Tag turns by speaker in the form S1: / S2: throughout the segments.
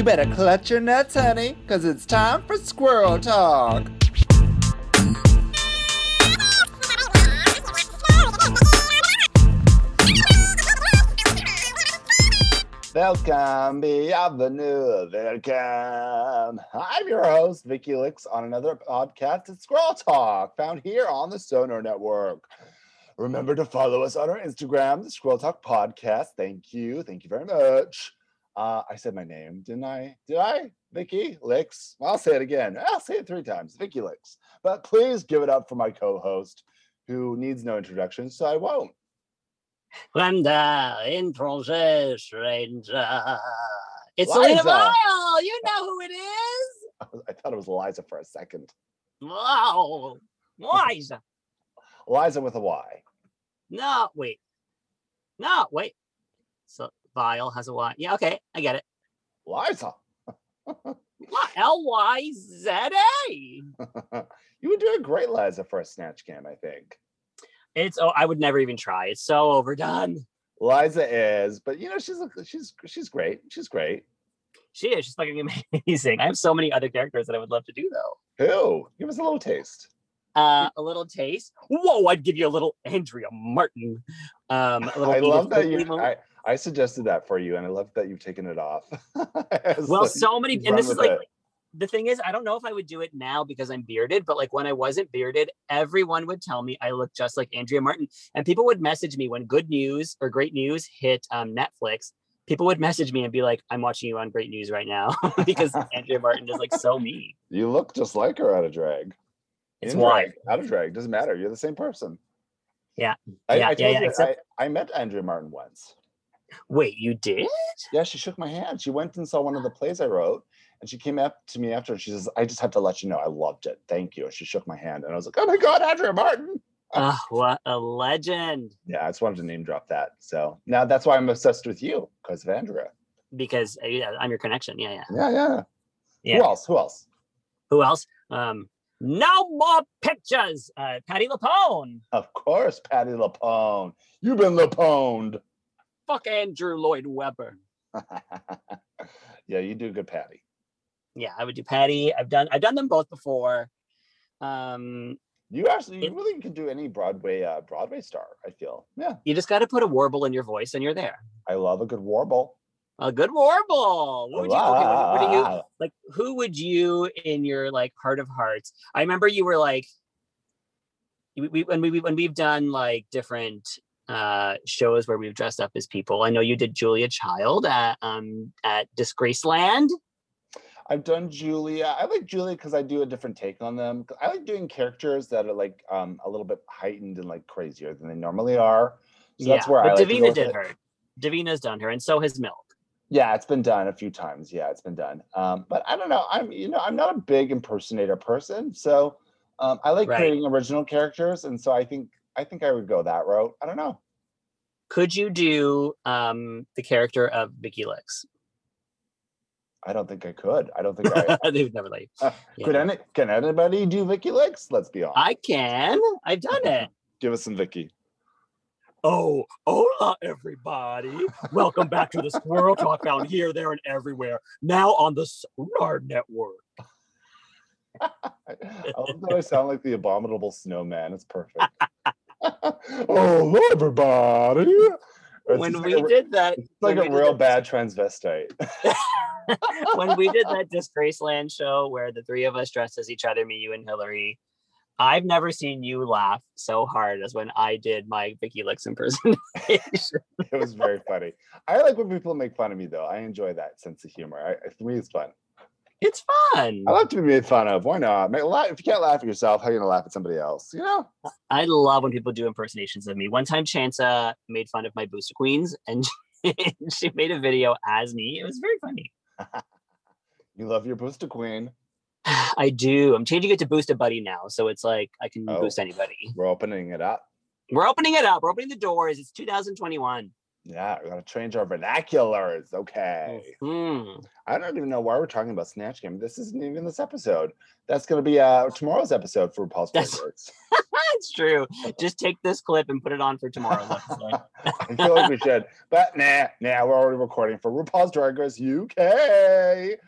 S1: You better clutch your nuts, honey, because it's time for squirrel talk. Welcome, bienvenue, welcome. I'm your host, Vicky Licks, on another podcast at Squirrel Talk, found here on the Sonar Network. Remember to follow us on our Instagram, the Squirrel Talk Podcast. Thank you. Thank you very much. Uh, I said my name, didn't I? Did I? Vicky Licks. I'll say it again. I'll say it three times. Vicky Licks. But please give it up for my co-host, who needs no introduction, so I won't.
S2: Glenda, introduce stranger. It's Lyza. Vile. You know who it is.
S1: I thought it was Eliza for a second.
S2: Wow. Liza.
S1: Eliza with a Y.
S2: No, wait. No, wait. So Vile has a Y. Yeah, okay. I get it.
S1: Eliza.
S2: L Y Z A.
S1: you would do a great Liza for a snatch game, I think.
S2: It's oh, I would never even try. It's so overdone.
S1: Liza is, but you know, she's she's she's great. She's great.
S2: She is. She's fucking amazing. I have so many other characters that I would love to do though.
S1: Who? Give us a little taste.
S2: Uh, a little taste. Whoa! I'd give you a little Andrea Martin. Um, a little
S1: I love that you. I, I suggested that for you, and I love that you've taken it off.
S2: Well
S1: like,
S2: so many and this is like
S1: it.
S2: the thing is i don't know if i would do it now because i'm bearded but like when i wasn't bearded everyone would tell me i look just like andrea martin and people would message me when good news or great news hit um, netflix people would message me and be like i'm watching you on great news right now because andrea martin is like so me
S1: You look just like her out of drag.
S2: It's
S1: In
S2: why.
S1: drag, out of drag doesn't matter. You're the same person.
S2: Yeah.
S1: I,
S2: Yeah,
S1: I
S2: yeah, yeah, except-
S1: I, I met Andrea Martin once.
S2: Wait you did
S1: Yeah, she shook my hand. She went and saw one of the plays I wrote, and she came up to me after. And she says, "I just have to let you know, I loved it. Thank you." And she shook my hand, and I was like, "Oh my god, Andrea Martin!"
S2: oh what a legend
S1: Yeah, I just wanted to name drop that. So now that's why I'm obsessed with you because of Andrea.
S2: because uh, yeah, i'm your connection yeah yeah
S1: Yeah, yeah.
S2: Yeah.
S1: Who else? Who else?
S2: who else um no more pictures uh patti lupone
S1: Of course, Patti LuPone. You've been Laponed.
S2: Fuck andrew lloyd webber
S1: yeah, you do good, Patti.
S2: yeah, I would do Patti. I've done I've done them both before. Um,
S1: You actually, you really can do any Broadway, uh, Broadway star. I feel. Yeah,
S2: you just got to put a warble in your voice and you're there.
S1: I love a good warble.
S2: A good warble. What would you, okay, what, what do you like? Who would you in your like heart of hearts? I remember you were like, we, we when we when we've done like different uh shows where we've dressed up as people. I know you did Julia Child at um at Disgraceland.
S1: I've done Julia. I like Julia because I do a different take on them. I like doing characters that are like um a little bit heightened and like crazier than they normally are. So that's where I like
S2: Davina did her. Davina's done her, and so has Milk.
S1: Yeah, it's been done a few times. Yeah, it's been done. Um, but I don't know. I'm you know I'm not a big impersonator person, so um, I like
S2: Right.
S1: creating original characters, and so I think I think I would go that route. I don't know.
S2: Could you do um the character of Vicky Licks?
S1: I don't think I could. I don't think I
S2: they would never let you.
S1: uh, could. Any can anybody do Vicky Licks? Let's be honest.
S2: I can. I've done it.
S1: Give us some Vicky.
S2: Oh, hola, everybody. Welcome back to the Squirrel Talk found here, there, and everywhere. Now on the Sonar Network.
S1: I I love that I sound like the abominable snowman. It's perfect. Oh, hello, everybody. It's
S2: When we
S1: like a,
S2: did that,
S1: it's like a real bad transvestite.
S2: when we did that Disgraceland show where the three of us dressed as each other, me, you, and Hillary, I've never seen you laugh so hard as when I did my Vicky Licks impersonation.
S1: it was very funny. I like when people make fun of me, though. I enjoy that sense of humor. I, for me, it's fun.
S2: It's fun.
S1: I love to be made fun of. Why not? If you can't laugh at yourself, how are you gonna laugh at somebody else? You know?
S2: I love when people do impersonations of me. One time, Chansa made fun of my Booster Queens, and she made a video as me. It was very funny.
S1: You love your booster queen.
S2: I do. I'm changing it to Boost a Buddy now, so it's like I can
S1: Oh.
S2: boost anybody.
S1: We're opening it up.
S2: We're opening it up. We're opening the doors. It's 2021.
S1: Yeah, we gotta change our vernaculars. Okay.
S2: Hmm.
S1: I don't even know why we're talking about Snatch Game. This isn't even this episode. That's gonna be uh tomorrow's episode for Pulse
S2: That's-
S1: Favorites.
S2: it's true. Just take this clip and put it on for tomorrow's episode.
S1: I feel like we should, but nah, nah. We're already recording for RuPaul's Drag Race UK,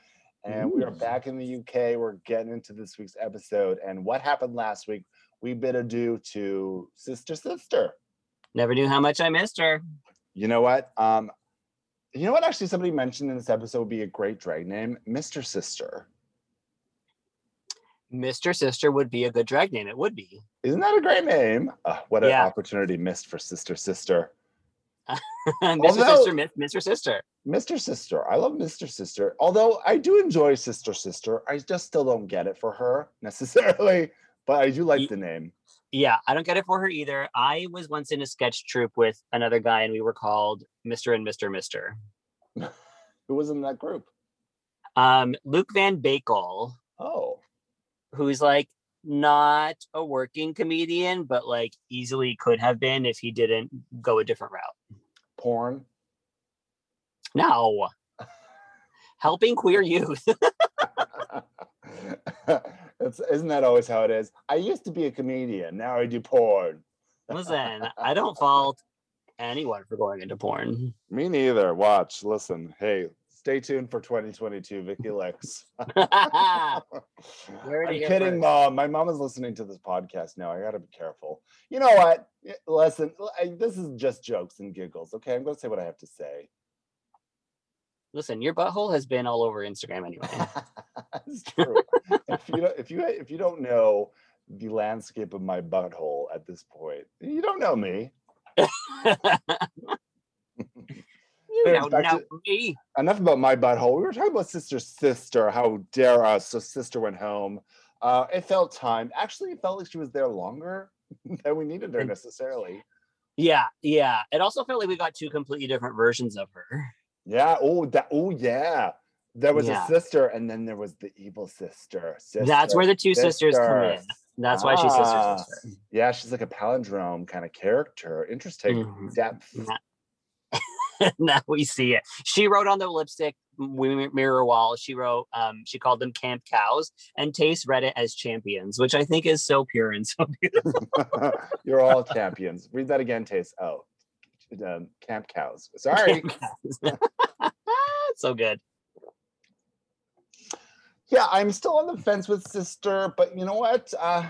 S1: and we are back in the UK. We're getting into this week's episode, and what happened last week? We bid adieu to Sister Sister.
S2: Never knew how much I missed her.
S1: You know what? Um, you know what? Actually, somebody mentioned in this episode would be a great drag name, Mr. Sister.
S2: Mr. Sister would be a good drag name. It would be.
S1: Isn't that a great name? Uh, what an
S2: Yeah.
S1: opportunity missed for Sister Sister.
S2: Mr.
S1: Although-
S2: Sister, Mr. Sister.
S1: Mr. Sister. I love Mr. Sister. Although I do enjoy Sister Sister, I just still don't get it for her necessarily, but I do like
S2: Ye-
S1: the name.
S2: Yeah, I don't get it for her either. I was once in a sketch troupe with another guy, and we were called Mr. and Mr. Mister.
S1: Who was in that group?
S2: Um, Luke Van Bakel,
S1: Oh,
S2: who's like not a working comedian, but like easily could have been if he didn't go a different route.
S1: porn.
S2: No. Helping queer youth.
S1: it's, isn't that always how it is? I used to be a comedian. Now I do porn.
S2: Listen, I don't fault anyone for going into porn.
S1: Me neither. Watch, listen. Hey, stay tuned for 2022, Vicky
S2: Licks.
S1: I'm kidding, mom. My mom is listening to this podcast now. I gotta be careful. You know what? Listen, I- this is just jokes and giggles. Okay, I'm gonna say what I have to say.
S2: Listen, your butthole has been all over Instagram anyway.
S1: it's true. if you don't, if you if you don't know the landscape of my butthole at this point, you don't know me.
S2: you don't know
S1: to-
S2: me.
S1: enough about my butthole. We were talking about sister, sister. How dare us? So sister went home. Uh, it felt time. Actually, it felt like she was there longer than we needed her necessarily.
S2: Yeah, yeah. It also felt like we got two completely different versions of her.
S1: Yeah. Oh, that. Oh, yeah. There was
S2: Yeah.
S1: a sister, and then there was the evil sister.
S2: That's where the two sisters come in.
S1: sister.
S2: That's why she's
S1: Ah,
S2: sister sister.
S1: Yeah, she's like a palindrome kind of character. Interesting
S2: Mhm.
S1: depth.
S2: now we see it. She wrote on the lipstick mirror wall. She wrote, um, she called them camp cows, and Tayce read it as champions, which I think is so pure and so beautiful.
S1: You're all champions. Read that again, Tayce. Oh, um, camp cows. Sorry.
S2: so good.
S1: yeah, I'm still on the fence with sister, but you know what? Uh,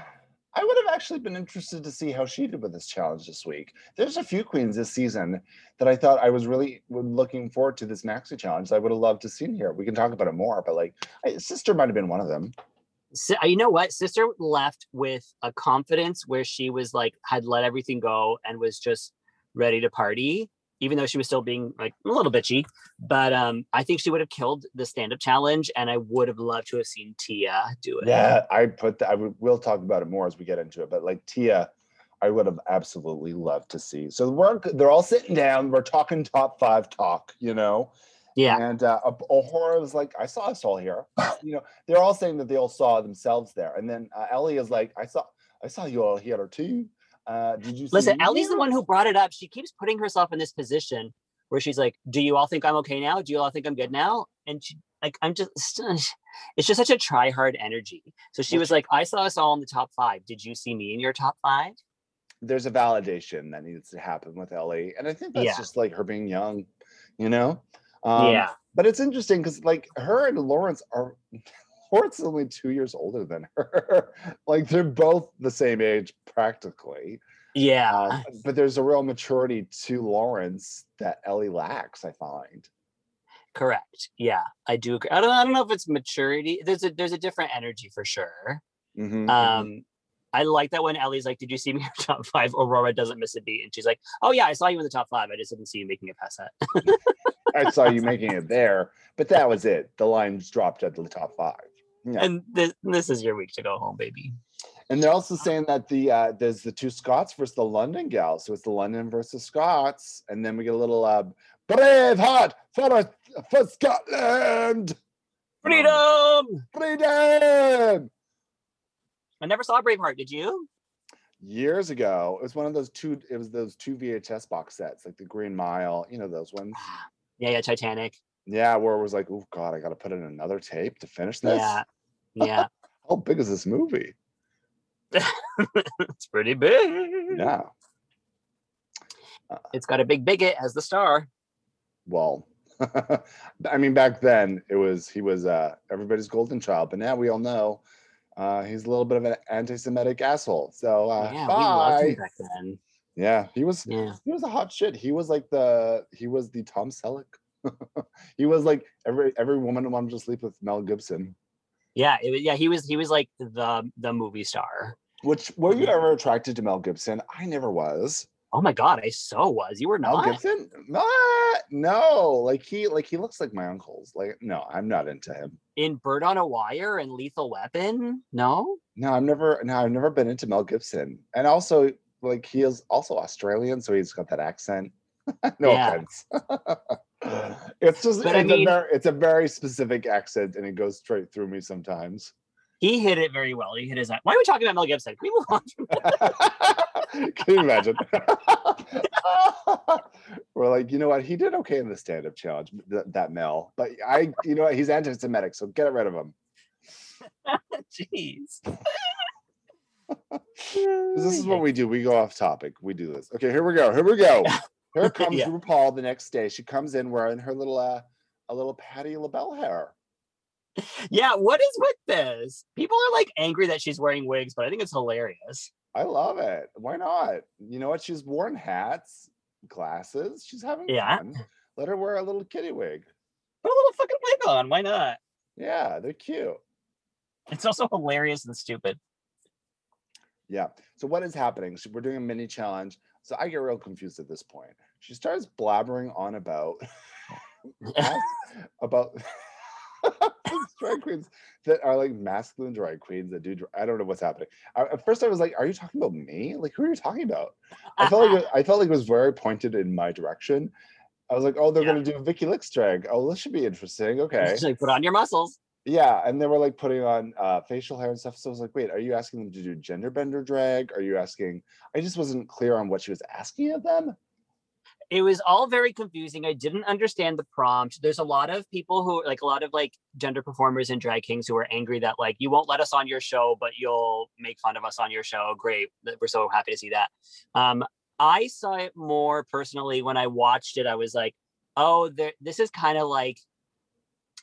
S1: I would have actually been interested to see how she did with this challenge this week. There's a few queens this season that I thought I was really looking forward to this maxi challenge. I would have loved to seen here. We can talk about it more, but like, I, sister might have been one of them.
S2: Si- you know what? Sister left with a confidence where she was like, had let everything go and was just ready to party, even though she was still being like a little bitchy. But um, I think she would have killed the stand up challenge, and I would have loved to have seen Tia do it.
S1: Yeah, I put that. I would. We'll talk about it more as we get into it. But like Tia, I would have absolutely loved to see. So we're they're all sitting down. We're talking top five talk. You know.
S2: Yeah.
S1: And uh, A'Whora was like, I saw us all here. you know, they're all saying that they all saw themselves there. And then uh, Ellie is like, I saw, I saw you all here too. Uh, did you
S2: Listen, Ellie's the one who brought it up. She keeps putting herself in this position where she's like, "Do you all think I'm okay now? Do you all think I'm good now?" And she, like, I'm just, it's just such a try hard energy. So she was like, "I saw us all in the top five. Did you see me in your top five?
S1: There's a validation that needs to happen with Ellie, and I think that's
S2: Yeah.
S1: just like her being young. You know. Um,
S2: yeah,
S1: But it's interesting because like her and Lawrence are Is only two years older than her. like they're both the same age practically.
S2: yeah."
S1: Um, but there's a real maturity to Lawrence that Ellie lacks, I find.
S2: Correct. Yeah, I do agree. I don't, I don't know if it's maturity. There's a there's a different energy for sure.
S1: Mhm, mhm.
S2: Um, I like that when Ellie's like, "Did you see me in your top five? A'Whora doesn't miss a beat, and she's like, "Oh yeah, I saw you in the top five. I just didn't see you making it past that."
S1: I saw you making it there, but that was it. The lines dropped at the top five. Yeah.
S2: and this this is your week to go home, baby.
S1: And they're also saying that the uh there's the two Scots versus the London gals. So it's the London versus Scots. And then we get a little uh brave heart for for Scotland. Um,
S2: Freedom.
S1: freedom.
S2: I never saw Braveheart. Did you?
S1: Years ago, it was one of those two, it was those two VHS box sets, like the Green Mile, you know, those ones.
S2: Yeah, yeah. Titanic.
S1: Yeah, where it was like, oh God, I gotta put in another tape to finish this.
S2: Yeah, yeah.
S1: How big is this movie?
S2: it's pretty big.
S1: Yeah.
S2: It's got a big bigot as the star.
S1: Well, I mean, back then it was he was uh everybody's golden child, but now we all know uh he's a little bit of an anti-Semitic asshole. So uh
S2: yeah, we loved him back then.
S1: Yeah, he was
S2: Yeah.
S1: he was a hot shit. He was like the he was the Tom Selleck. he was like every every woman wanted to sleep with Mel Gibson.
S2: Yeah, it, was- yeah, he was he was like the the movie star.
S1: Which were you
S2: Yeah.
S1: ever attracted to Mel Gibson? I never was.
S2: Oh my god, I so was. You were
S1: Mel. Gibson? Not, no, like he like he looks like my uncles. Like no, I'm not into him.
S2: in Bird on a Wire and Lethal Weapon? No?
S1: No, I've never no, I've never been into Mel Gibson. And also like he is also Australian, so he's got that accent. no offense. it's just
S2: But I
S1: it's,
S2: mean-
S1: a very, it's a very specific accent and it goes straight through me sometimes.
S2: He hit it very well. He hit his. Why are we talking about Mel Gibson? Can we move on?
S1: Can you imagine? We're like, you know what? He did okay in the stand-up challenge, th- that Mel. But I, you know what? He's anti-Semitic, so get rid of him.
S2: jeez
S1: This is what we do. We go off topic. We do this. Okay, here we go. Here we go. Here comes
S2: Yeah.
S1: RuPaul the next day. She comes in wearing her little uh a little Patti LaBelle hair.
S2: Yeah, what is with this? People are like angry that she's wearing wigs, but I think it's hilarious.
S1: I love it. Why not? You know what? She's worn hats, glasses. She's having
S2: Yeah.
S1: fun. Let her wear a little kitty wig.
S2: Put a little fucking wig on. Why not?
S1: Yeah, they're cute.
S2: It's also hilarious and stupid.
S1: Yeah. So what is happening? So we're doing a mini challenge. So I get real confused at this point. She starts blabbering on about about drag queens that are like masculine drag queens that do. I don't know what's happening. I, at first, I was like, "Are you talking about me? Like, who are you talking about?" I felt like it- I felt like it was very pointed in my direction. I was like, "Oh, they're
S2: Yeah.
S1: gonna do Vicky Licks drag. Oh, this should be interesting. Okay."
S2: Like, put on your muscles.
S1: Yeah, and they were like putting on uh, facial hair and stuff. So I was like, wait, are you asking them to do gender bender drag? Are you asking? I just wasn't clear on what she was asking of them.
S2: it was all very confusing. I didn't understand the prompt. There's a lot of people who like a lot of like gender performers and drag kings who are angry that like you won't let us on your show, but you'll make fun of us on your show. Great. We're so happy to see that. Um, I saw it more personally when I watched it. I was like, oh, this is kind of like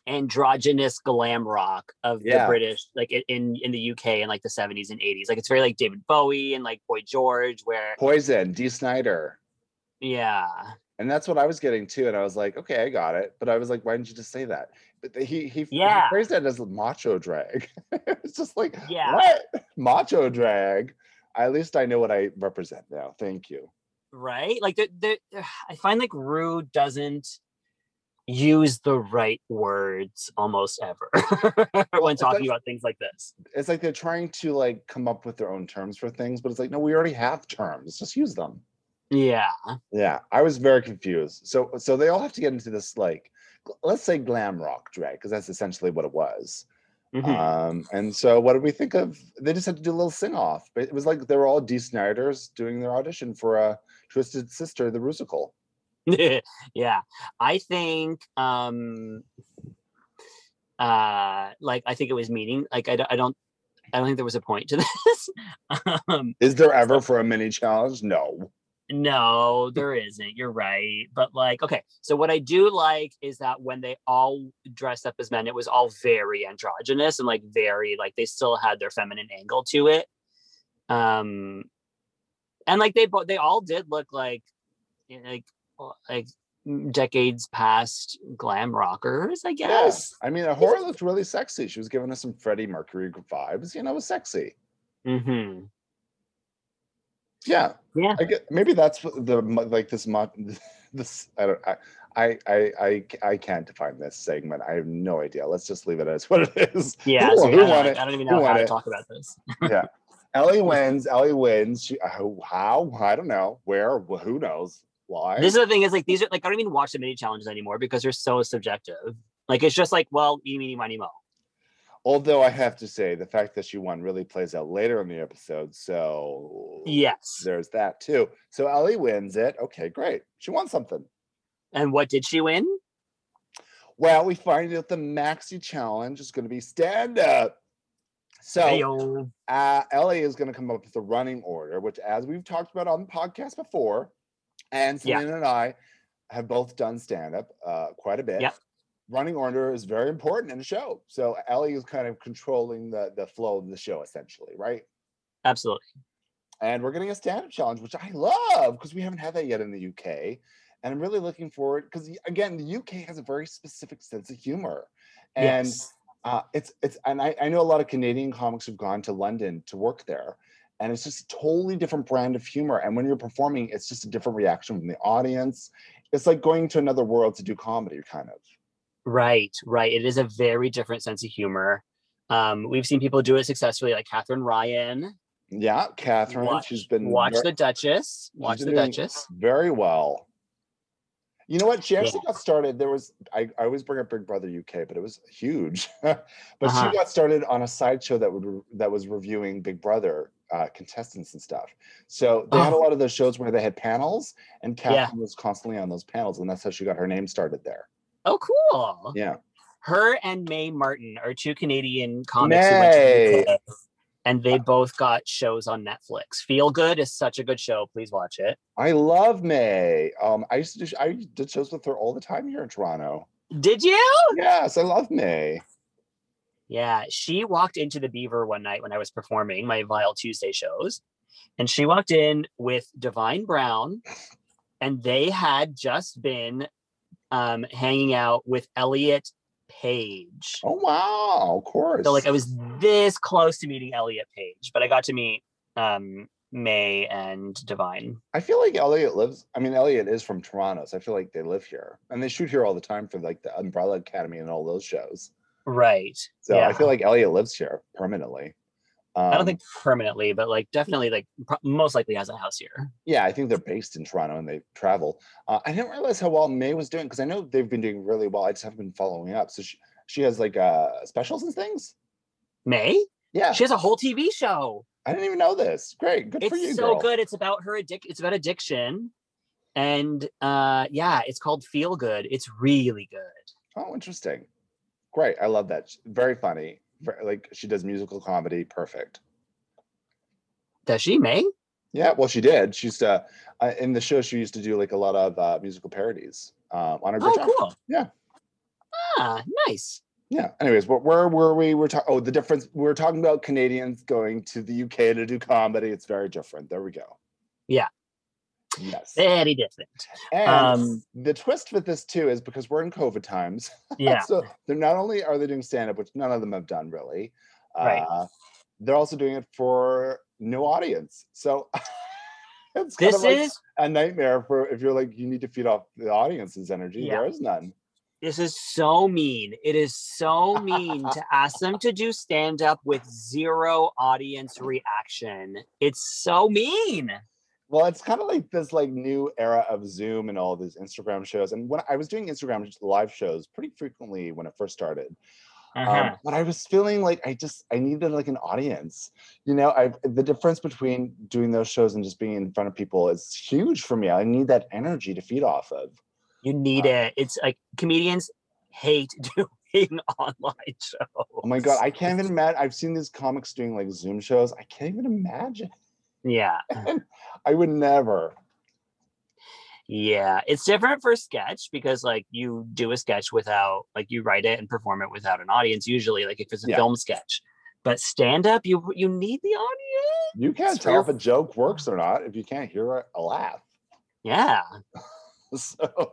S2: androgynous glam rock of
S1: Yeah.
S2: the British, like in in the UK in like the 70s and 80s. Like it's very like David Bowie and like Boy George, where
S1: Poison, Dee Snider.
S2: yeah.
S1: And that's what I was getting too. And I was like, okay, I got it. But I was like, why didn't you just say that? But he he,
S2: Yeah.
S1: he phrased it as macho drag. it's just like,
S2: Yeah.
S1: what? Macho drag. At least I know what I represent now. Thank you.
S2: right? Like the, the I find like Rue doesn't use the right words almost ever when talking about things like this.
S1: It's like they're trying to like come up with their own terms for things, but it's like, no, we already have terms. Just use them.
S2: Yeah.
S1: Yeah, I was very confused. So so they all have to get into this like let's say glam rock drag because that's essentially what it was.
S2: Mhm.
S1: Um, and so what did we think of? They just had to do a little sing off, but it was like they were all Dee Snider's doing their audition for a Twisted Sister, the musical.
S2: yeah. I think um uh like I think it was meaning like I, don't- I don't I don't think there was a point to this. um
S1: Is there ever for a mini challenge? No.
S2: No, there isn't. You're right. But like, okay. So what I do like is that when they all dressed up as men, it was all very androgynous and like very like they still had their feminine angle to it. Um and like they both they all did look like you know, like like decades past glam rockers, I guess. Yeah.
S1: I mean, A'Whora looked really sexy. She was giving us some Freddie Mercury vibes. You know, it was sexy.
S2: Mm-hmm.
S1: Yeah.
S2: Yeah.
S1: I get maybe that's the like this mo- this I don't I I I I, I can't define this segment. I have no idea. Let's just leave it as what it is.
S2: Yeah.
S1: Who,
S2: so
S1: who
S2: I,
S1: won
S2: don't,
S1: it?
S2: I don't even
S1: Who
S2: know how to
S1: it?
S2: talk about this.
S1: Yeah. Ellie wins. Ellie wins. She, how, how? I don't know. Where? Who knows? Why?
S2: This is the thing is like these are like I don't even watch the mini challenges anymore because they're so subjective. Like it's just like, well, eeny, meeny, miny, mo.
S1: Although I have to say, the fact that she won really plays out later in the episode. So
S2: Yes.
S1: there's that too. So Ellie wins it. Okay, great. She won something.
S2: And what did she win?
S1: Well, we find out the maxi challenge is going to be stand up. So uh, Ellie is going to come up with a running order, which, as we've talked about on the podcast before, and
S2: Yeah.
S1: Selena and I have both done stand up uh, quite a bit.
S2: Yep.
S1: Running order is very important in a show. So Ellie is kind of controlling the the flow of the show, essentially, right?
S2: Absolutely.
S1: And we're getting a stand up challenge, which I love because we haven't had that yet in the UK. And I'm really looking forward because, again, the UK has a very specific sense of humor. And
S2: yes.
S1: uh, it's it's and I, I know a lot of Canadian comics who've gone to London to work there, and it's just a totally different brand of humor. And when you're performing, it's just a different reaction from the audience. It's like going to another world to do comedy, kind of.
S2: Right, right. It is a very different sense of humor. Um, we've seen people do it successfully, like Katherine Ryan.
S1: Yeah, Katherine,
S2: Watch,
S1: she's been
S2: watch
S1: ver-
S2: the Duchess. Watch the Duchess.
S1: very well. You know what? She actually
S2: Yeah.
S1: got started. There was I, I always bring up Big Brother UK, but it was huge. but
S2: Uh-huh.
S1: she got started on a sideshow that would that was reviewing Big Brother uh, contestants and stuff. So they had a
S2: Oh.
S1: lot of those shows where they had panels, and
S2: Yeah.
S1: Katherine was constantly on those panels, and that's how she got her name started there.
S2: Oh, cool.
S1: Yeah.
S2: Her and Mae Martin are two Canadian comics who went to
S1: Mae.
S2: the and they both got shows on Netflix. Feel Good is such a good show. Please watch it.
S1: I love Mae. Um, I used to do, I did shows with her all the time here in Toronto.
S2: Did you?
S1: Yes, I love Mae.
S2: Yeah, she walked into the Beaver one night when I was performing my Vile Tuesday shows, and she walked in with Divine Brown, and they had just been um, hanging out with Elliot Page.
S1: Oh wow, of course.
S2: So like I was this close to meeting Elliot Page, but I got to meet um, Mae and Divine.
S1: I feel like Elliot lives. I mean, Elliot is from Toronto, so I feel like they live here, and they shoot here all the time for like the Umbrella Academy and all those shows.
S2: Right.
S1: So I feel like Elliot lives here permanently. Um,
S2: I don't think permanently, but like definitely like pro- most likely has a house here.
S1: Yeah, I think they're based in Toronto and they travel. Uh, I didn't realize how well Mae was doing because I know they've been doing really well. I just haven't been following up. So she she has like uh specials and things.
S2: Mae?
S1: Yeah,
S2: She has a whole TV show.
S1: I didn't even know this. Great, good for you.
S2: it's so
S1: girl.
S2: good. It's about her addic. It's about addiction, and uh, yeah, it's called Feel Good. It's really good.
S1: Oh, interesting. Great, I love that. Very funny. Like she does musical comedy, perfect.
S2: Does she Mae?
S1: Yeah, well, she did. She used to uh, in the show. She used to do like a lot of uh, musical parodies um, on her.
S2: Oh,
S1: guitar.
S2: cool.
S1: Yeah.
S2: Ah, nice.
S1: Yeah. Anyways, where, where were we? We're talking. Oh, the difference. We're talking about Canadians going to the UK to do comedy. It's very different. There we go.
S2: Yeah.
S1: Yes.
S2: Very different.
S1: And
S2: um,
S1: the twist with this too is because we're in COVID times.
S2: Yeah.
S1: so they're not only are they doing stand up, which none of them have done really.
S2: Right.
S1: Uh, they're also doing it for no audience. So it's kind
S2: This
S1: of like
S2: is
S1: a nightmare for if you're like you need to feed off the audience's energy.
S2: Yeah.
S1: There is none.
S2: this is so mean. It is so mean to ask them to do stand up with zero audience reaction. It's so mean.
S1: Well, it's kind of like this like new era of Zoom and all these Instagram shows. And when I was doing Instagram live shows pretty frequently when it first started,
S2: Uh-huh.
S1: um, but I was feeling like I just I needed like an audience. You know, I the difference between doing those shows and just being in front of people is huge for me. I need that energy to feed off of.
S2: You need
S1: Uh,
S2: it. It's like comedians hate doing online shows.
S1: Oh my god, I can't even imagine. I've seen these comics doing like Zoom shows. I can't even imagine.
S2: Yeah.
S1: I would never.
S2: Yeah. It's different for sketch because like you do a sketch without like you write it and perform it without an audience usually like if it's a
S1: Yeah.
S2: film sketch. But stand up you you need the audience.
S1: You can't
S2: It's
S1: tell
S2: real-
S1: if a joke works or not if you can't hear a, a laugh.
S2: Yeah.
S1: so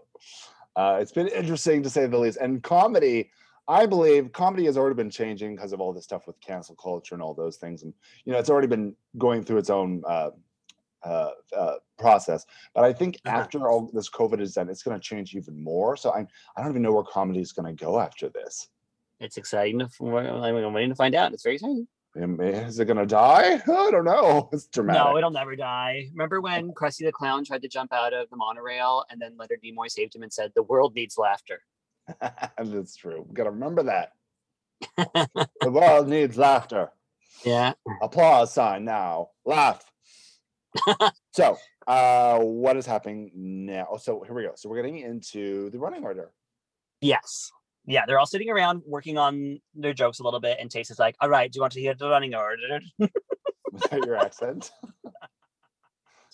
S1: uh, it's been interesting to say the least. And comedy, I believe comedy has already been changing because of all this stuff with cancel culture and all those things. And you know, it's already been going through its own uh, uh, uh, process. But I think
S2: Uh-huh.
S1: after all this COVID is done, it's going to change even more. So I I don't even know where comedy is going to go after this.
S2: It's exciting I'm waiting to find out. It's very exciting.
S1: Is it going to die? I don't know. It's dramatic.
S2: No, it'll never die. Remember when Krusty the Clown tried to jump out of the monorail and then Leonard Nimoy saved him and said, "The world needs laughter."
S1: That's true. We got to remember that. the world needs laughter.
S2: Yeah.
S1: applause sign now laugh so uh what is happening now so here we go so we're getting into the running order
S2: Yes. yeah, they're all sitting around working on their jokes a little bit, and Tayce is like, "All right, do you want to hear the running order?"
S1: Was that your accent?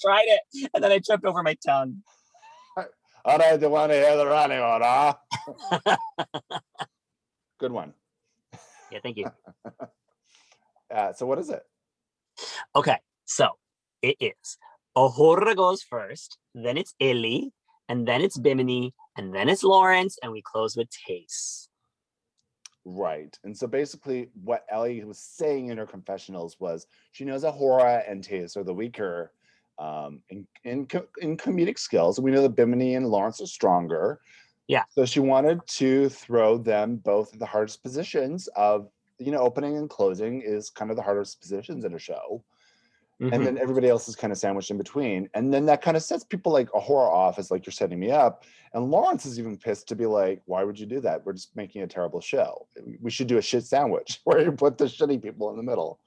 S2: Tried it, and then I tripped over my tongue.
S1: Right, don't want to hear the running order? Good one.
S2: Yeah, thank you.
S1: Uh, so what is it?
S2: Okay, so it is A'Whora goes first, then it's Ellie, and then it's Bimini, and then it's Lawrence, and we close with Tayce.
S1: Right. And so basically, what Ellie was saying in her confessionals was she knows A'Whora and Tayce are the weaker um, in, in, in comedic skills. We know that Bimini and Lawrence are stronger.
S2: Yeah.
S1: So she wanted to throw them both at the hardest positions of, you know, opening and closing is kind of the hardest positions in a show.
S2: Mhm.
S1: And then everybody else is kind of sandwiched in between. And then that kind of sets people like A'Whora off as like, you're setting me up. And Lawrence is even pissed to be like, why would you do that? We're just making a terrible show. We should do a shit sandwich where you put the shitty people in the middle.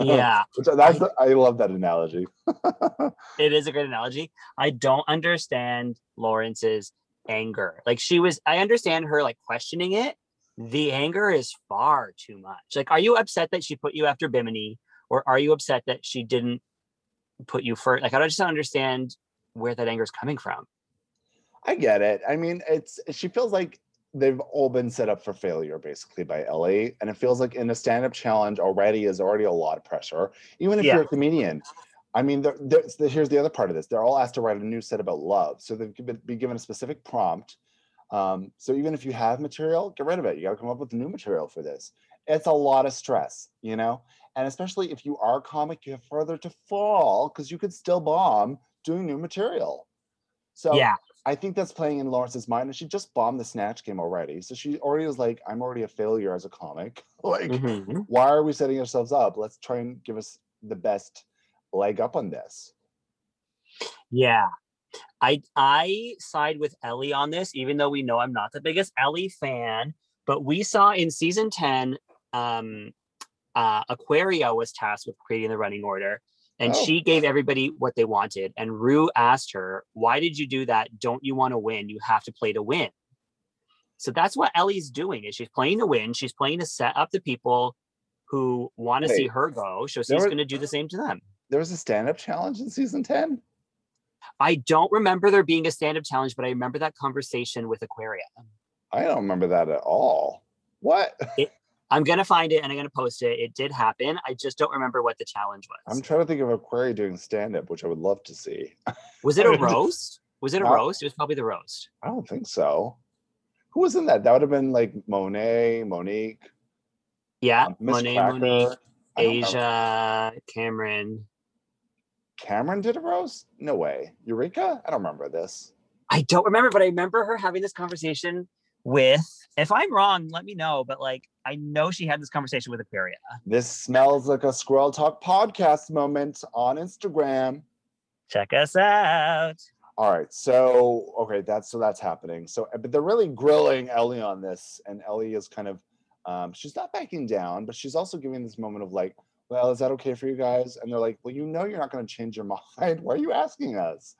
S2: Yeah,
S1: Which uh, that's I love that analogy.
S2: it is a great analogy. I don't understand Lawrence's anger. Like she was, I understand her like questioning it. The anger is far too much. Like, are you upset that she put you after Bimini, or are you upset that she didn't put you first? Like, I just don't understand where that anger is coming from.
S1: I get it. I mean, it's she feels like they've all been set up for failure basically by Ellie. And it feels like in a stand-up challenge already is already a lot of pressure. Even if
S2: Yeah.
S1: you're a comedian. I mean, there's- there- here's the other part of this. They're all asked to write a new set about love. So they've given, be given a specific prompt. Um, so even if you have material, get rid of it. You got to come up with new material for this. It's a lot of stress, you know? And especially if you are a comic, you have further to fall because you could still bomb doing new material. So
S2: yeah,
S1: I think that's playing in Lawrence's mind, and she just bombed the snatch game already. So she already was like, "I'm already a failure as a comic. like,
S2: Mhm.
S1: why are we setting ourselves up? Let's try and give us the best leg up on this."
S2: yeah. I I side with Ellie on this, even though we know I'm not the biggest Ellie fan. But we saw in season ten, um, uh, Aquaria was tasked with creating the running order, and
S1: Oh.
S2: she gave everybody what they wanted. And Rue asked her, "Why did you do that? Don't you want to win? You have to play to win." So that's what Ellie's doing. Is she's playing to win? She's playing to set up the people who want to see her go. So she's going to do the same to them.
S1: There was a stand-up challenge in season ten.
S2: I don't remember there being a stand-up challenge, but I remember that conversation with Aquaria.
S1: I don't remember that at all. What?
S2: I'm gonna find it and I'm gonna post it. It did happen. I just don't remember what the challenge was.
S1: I'm trying to think of Aquaria doing stand-up, which I would love to see.
S2: was it a roast? Was it a
S1: No.
S2: roast? It was probably the roast.
S1: I don't think so. Who was in that? That would have been like Monet, Monique,
S2: Yeah,
S1: um,
S2: Monet,
S1: Cracker.
S2: Monique,
S1: don't know.
S2: Asia, Kameron.
S1: Kameron did a roast? No way. Eureka? I don't remember this.
S2: I don't remember, but I remember her having this conversation with. If I'm wrong, let me know. But like, I know she had this conversation with Aquaria.
S1: This smells like a Squirrel Talk podcast moment on Instagram.
S2: Check us out.
S1: All right, so okay, that's so that's happening. So, uh, but they're really grilling Ellie on this, and Ellie is kind of, um, she's not backing down, but she's also giving this moment of like, well, is that okay for you guys? And they're like, well, you know, you're not going to change your mind. Why are you asking us?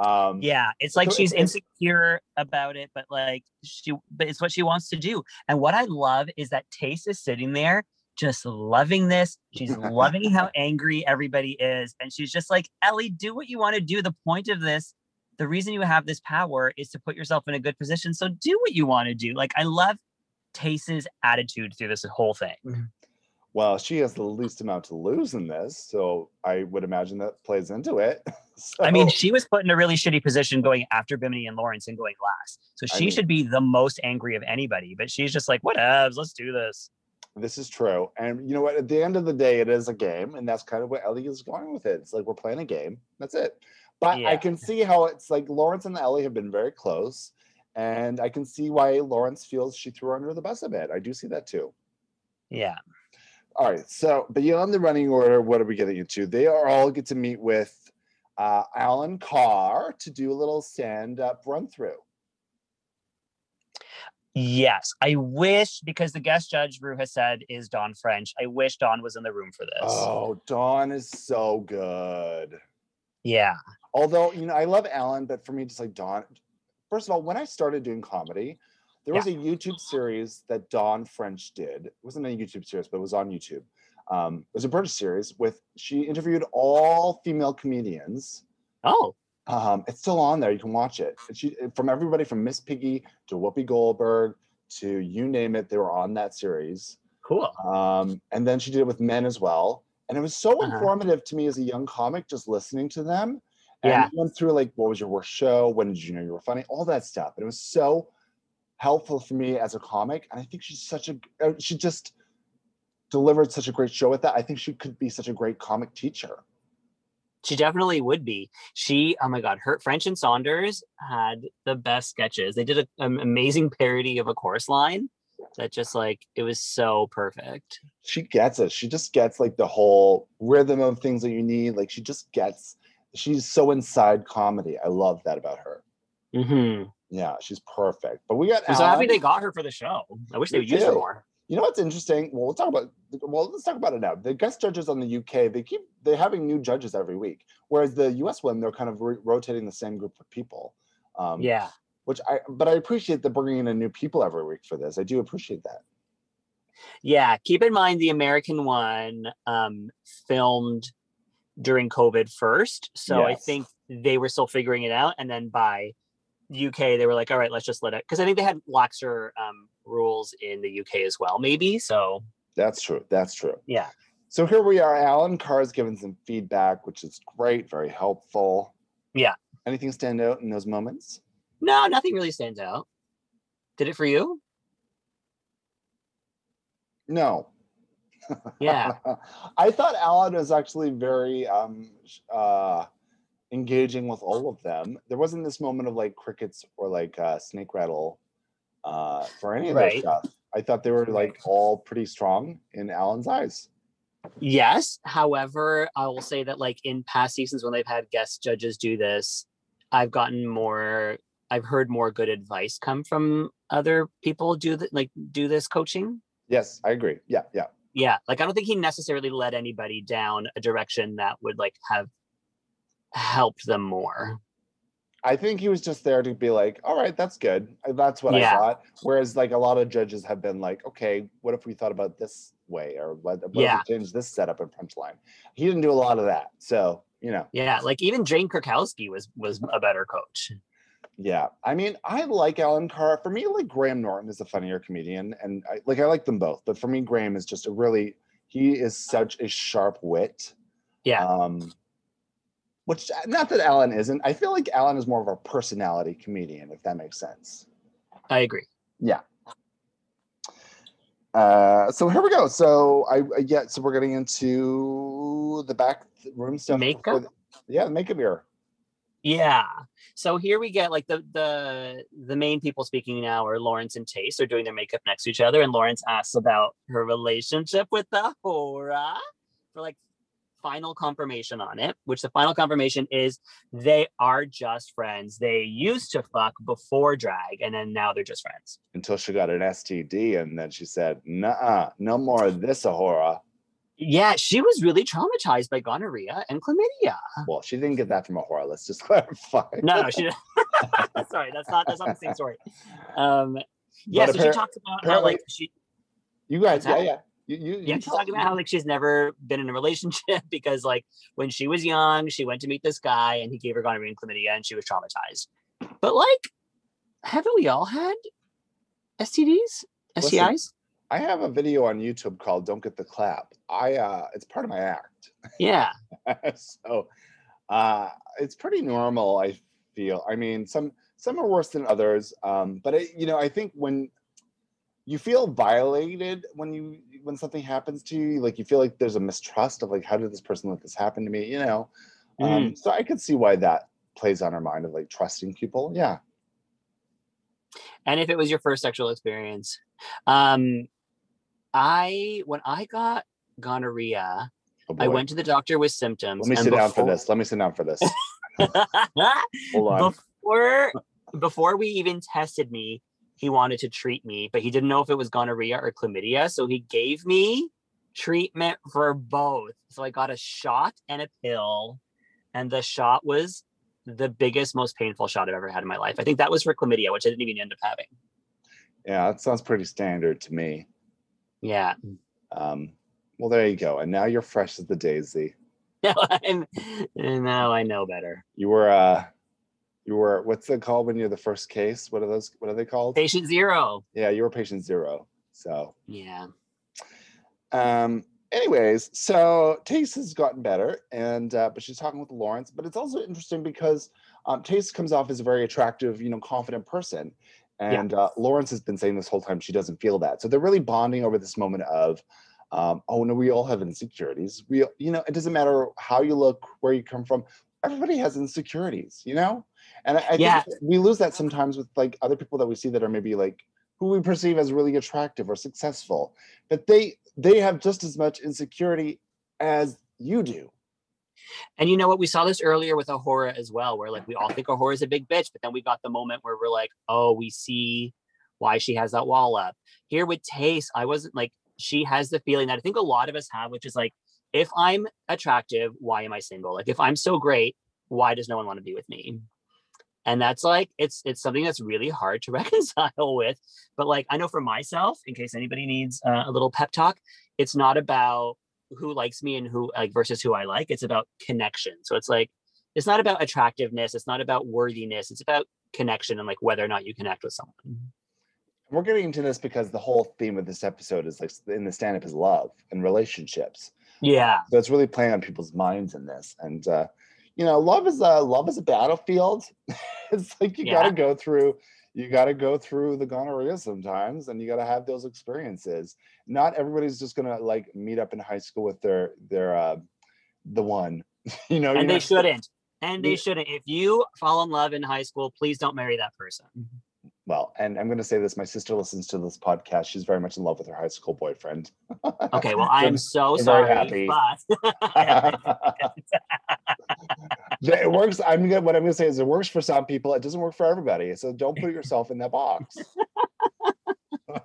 S1: Um,
S2: Yeah, it's like
S1: So
S2: she's
S1: it's-
S2: insecure about it, but like she, but it's what she wants to do. And what I love is that Tayce is sitting there just loving this. She's loving how angry everybody is, and she's just like, Ellie, do what you want to do. The point of this, the reason you have this power is to put yourself in a good position. So do what you want to do. Like I love Tayce's attitude through this whole thing.
S1: Well, she has the least amount to lose in this, so I would imagine that plays into it.
S2: I mean, she was put in a really shitty position going after Bimini and Lawrence and going last. So
S1: I
S2: she
S1: mean-
S2: should be the most angry of anybody, but she's just like, whatevs, let's do this.
S1: This is true. And you know what? At the end of the day, it is a game. And that's kind of what Ellie is going with it. It's like we're playing a game. That's it. But I can see how it's like Lawrence and Ellie have been very close. And I can see why Lawrence feels she threw her under the bus a bit. I do see that too.
S2: Yeah.
S1: All right. So beyond the running order, what are we getting into? They are all get to meet with uh, Alan Carr to do a little stand-up run through.
S2: Yes. I wish, because the guest judge Rue has said is Dawn French. I wish Dawn was in the room for this.
S1: Oh, Dawn is so good.
S2: Yeah.
S1: Although, you know, I love Alan, but for me, just like Dawn. first of all, when I started doing comedy, There was a YouTube series that Dawn French did. It wasn't a YouTube series, but it was on YouTube. Um, it was a British series with she interviewed all female comedians.
S2: Oh,
S1: Um, it's still on there. You can watch it. And She from everybody from Miss Piggy to Whoopi Goldberg to you name it. They were on that series.
S2: cool.
S1: Um, and then she did it with men as well. And it was so
S2: Uh-huh.
S1: informative to me as a young comic, just listening to them. And
S2: Yeah.
S1: went through like, what was your worst show? When did you know you were funny? All that stuff. And it was so helpful for me as a comic. And I think she's such a, uh, she just delivered such a great show with that. I think she could be such a great comic teacher.
S2: She definitely would be. She, oh my God, her French and Saunders had the best sketches. They did a- an amazing parody of a chorus line that just like it was so perfect.
S1: She gets it. She just gets like the whole rhythm of things that you need. Like she just gets, she's so inside comedy. I love that about her.
S2: hmm
S1: Yeah, she's perfect. But we got
S2: I'm so happy they got her for the show. I wish they would use her more.
S1: You know what's interesting? Well, we'll talk about well, let's talk about it now. The guest judges on the UK, they keep they're having new judges every week, whereas the US one, they're kind of re- rotating the same group of people. Um,
S2: Yeah.
S1: Which I, but I appreciate the bringing in new people every week for this. I do appreciate that.
S2: Yeah. Keep in mind the American one um, filmed during COVID first. So I think they were still figuring it out. And then by UK, they were like, all right, let's just let it. Because I think they had laxer um, rules in the UK as well, maybe. So
S1: That's true. That's true.
S2: yeah.
S1: So here we are. Alan Carr's given some feedback, which is great, very helpful.
S2: Yeah.
S1: Anything stand out in those moments?
S2: No, nothing really stands out. Did it for you?
S1: No.
S2: Yeah.
S1: I thought Alan was actually very um uh engaging with all of them. There wasn't this moment of like crickets or like uh snake rattle uh for any of their
S2: Right.
S1: stuff. I thought they were like all pretty strong in Alan's eyes.
S2: Yes. However, I will say that like in past seasons when they've had guest judges do this, I've gotten more I've heard more good advice come from other people do that like do this coaching.
S1: Yes, I agree. Yeah, yeah.
S2: Yeah. Like I don't think he necessarily led anybody down a direction that would like have helped them more.
S1: I think he was just there to be like, all right, that's good. Uh, That's what I thought. Whereas like a lot of judges have been like, okay, what if we thought about this way or what, what
S2: Yeah.
S1: if we change this setup and punchline? He didn't do a lot of that. So, you know,
S2: Yeah. Like even Jane Krakowski was was a better coach.
S1: yeah. I mean, I like Alan Carr. For me, like Graham Norton is a funnier comedian. And I like I like them both, but for me, Graham is just a really he is such a sharp wit.
S2: Yeah.
S1: Um which uh, not that Alan isn't. I feel like Alan is more of a personality comedian, if that makes sense.
S2: I agree.
S1: Yeah. Uh, so here we go. So I I- yeah. So we're getting into the back room stuff.
S2: Makeup?
S1: the- yeah, the makeup mirror.
S2: Yeah. So here we get like the the the main people speaking now are Lawrence and Tayce. They're doing their makeup next to each other, and Lawrence asks about her relationship with the Hora uh, for like final confirmation on it. Which the final confirmation is they are just friends. They used to fuck before drag, and then now they're just friends.
S1: Until she got an STD, and then she said, "Nah, no more of this, A'Whora."
S2: Yeah, she was really traumatized by gonorrhea and chlamydia.
S1: Well, she didn't get that from A'Whora. Let's just clarify.
S2: No, no, she didn't. Sorry, that's not that's not the same story. Um, yeah,
S1: But
S2: so she talks about how like she
S1: You guys, yeah, yeah. You, you,
S2: yeah,
S1: you
S2: she's talking about how like she's never been in a relationship because like when she was young, she went to meet this guy and he gave her gonorrhea and chlamydia and she was traumatized. But like, haven't we all had STDs,
S1: Listen.
S2: STIs?
S1: I have a video on YouTube called "Don't Get the Clap." I uh, it's part of my act.
S2: Yeah,
S1: so uh it's pretty normal i feel i mean some some are worse than others um but it, you know i think when you feel violated when you when something happens to you? Like you feel like there's a mistrust of like how did this person let this happen to me you know? Um so i could see why that plays on our mind of like trusting people yeah.
S2: And if it was your first sexual experience, um, I when I got gonorrhea,
S1: Oh,
S2: I went to the doctor with symptoms.
S1: let me sit down for this. Let me sit down for this. Hold on.
S2: Before before we even tested me he wanted to treat me but he didn't know if it was gonorrhea or chlamydia so he gave me treatment for both so i got a shot and a pill and the shot was the biggest most painful shot i've ever had in my life i think that was for chlamydia which i didn't even end up having
S1: Yeah, that sounds pretty standard to me.
S2: Yeah.
S1: Um, well, there you go. And now you're fresh as the daisy.
S2: Now I'm and now I know better.
S1: You were uh you were what's it called when you're the first case? What are those what are they called?
S2: Patient zero.
S1: Yeah, you were patient zero. So
S2: Yeah.
S1: um anyways, so Tayce has gotten better and uh but she's talking with Lawrence, but it's also interesting because um Tayce comes off as a very attractive, you know, confident person.
S2: Yeah.
S1: And uh, Lawrence has been saying this whole time she doesn't feel that. So they're really bonding over this moment of, um, oh no, we all have insecurities. We, you know, it doesn't matter how you look, where you come from. Everybody has insecurities, you know. And I, I
S2: Yeah.
S1: think we lose that sometimes with like other people that we see that are maybe like who we perceive as really attractive or successful, but they they have just as much insecurity as you do.
S2: And you know what? We saw this earlier with A'Whora as well, where like we all think A'Whora is a big bitch, but then we got the moment where we're like, oh, we see why she has that wall up. Here with Tayce, I wasn't like, she has the feeling that I think a lot of us have, which is like, if I'm attractive, why am I single? Like, if I'm so great, why does no one want to be with me? And that's like, it's it's something that's really hard to reconcile with. But like, I know for myself, in case anybody needs uh, a little pep talk, it's not about who likes me and who like versus who I like. It's about connection. So it's like it's not about attractiveness. It's not about worthiness. It's about connection and like whether or not you connect with someone.
S1: We're getting into this because the whole theme of this episode is like in the stand-up is love and relationships.
S2: Yeah.
S1: so it's really playing on people's minds in this and uh you know love is a love is a battlefield it's like you
S2: Yeah.
S1: got to go through you got to go through the gonorrhea sometimes and you got to have those experiences not everybody's just gonna like meet up in high school with their their uh the one you know
S2: And they shouldn't. And they shouldn't. If you fall in love in high school, please don't marry that person.
S1: well and i'm gonna say this my sister listens to this podcast she's very much in love with her high school boyfriend
S2: Okay, well, I am so
S1: I'm
S2: sorry,
S1: happy.
S2: but
S1: it works. I'm gonna what I'm gonna say is it works for some people. It doesn't work for everybody. So don't put yourself in that box.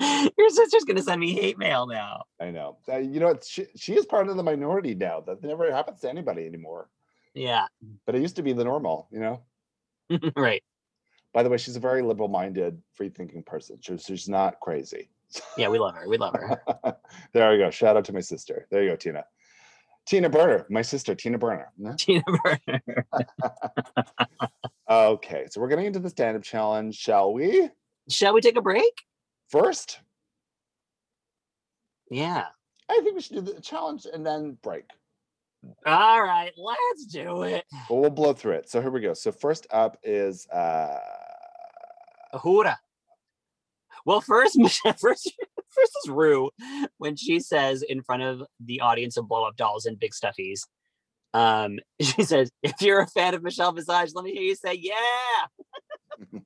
S2: your sister's gonna send me hate mail now.
S1: I know. Uh, you know, she, she is part of the minority now. That never happens to anybody anymore.
S2: Yeah,
S1: But it used to be the normal. You know.
S2: right.
S1: By the way, she's a very liberal-minded, free-thinking person. She's, she's not crazy.
S2: Yeah, we love her. We love her.
S1: there we go. Shout out to my sister. There you go, Tina. Tina Burner, my sister, Tina Burner.
S2: Tina Burner.
S1: Okay, so we're getting into the stand-up challenge, shall we?
S2: Shall we take a break?
S1: First,
S2: Yeah.
S1: I think we should do the challenge and then break.
S2: All right, let's do it.
S1: But we'll blow through it. So here we go. So first up is uh
S2: A'Whora. Well, first, first, first is Ru when she says in front of the audience of blow up dolls and big stuffies. Um, she says, "If you're a fan of Michelle Visage, let me hear you say yeah."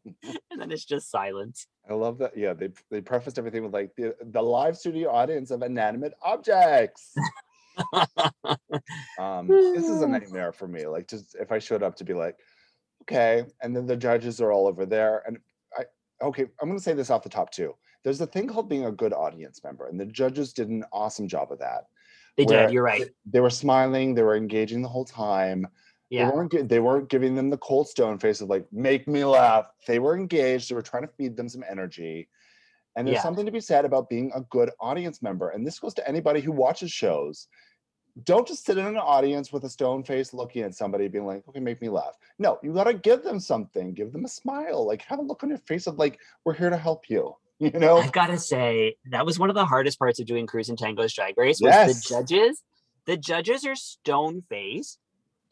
S2: and then it's just silence.
S1: I love that. Yeah, they they prefaced everything with like the, the live studio audience of inanimate objects. um this is a nightmare for me. Like just if I showed up to be like, okay, and then the judges are all over there. And I okay, I'm gonna say this off the top too. There's a thing called being a good audience member, and the judges did an awesome job of that.
S2: They did. You're right.
S1: They were smiling, they were engaging the whole time.
S2: Yeah.
S1: They weren't they weren't giving them the cold stone face of like make me laugh. They were engaged. They were trying to feed them some energy. And there's
S2: Yeah.
S1: something to be said about being a good audience member. And this goes to anybody who watches shows. Don't just sit in an audience with a stone face looking at somebody being like, okay, make me laugh. No, you got to give them something. Give them a smile. Like have a look on your face of like, we're here to help you. You know?
S2: I've got to say that was one of the hardest parts of doing Cruise and Tango's Drag Race was
S1: Yes.
S2: the judges. The judges are stone faced,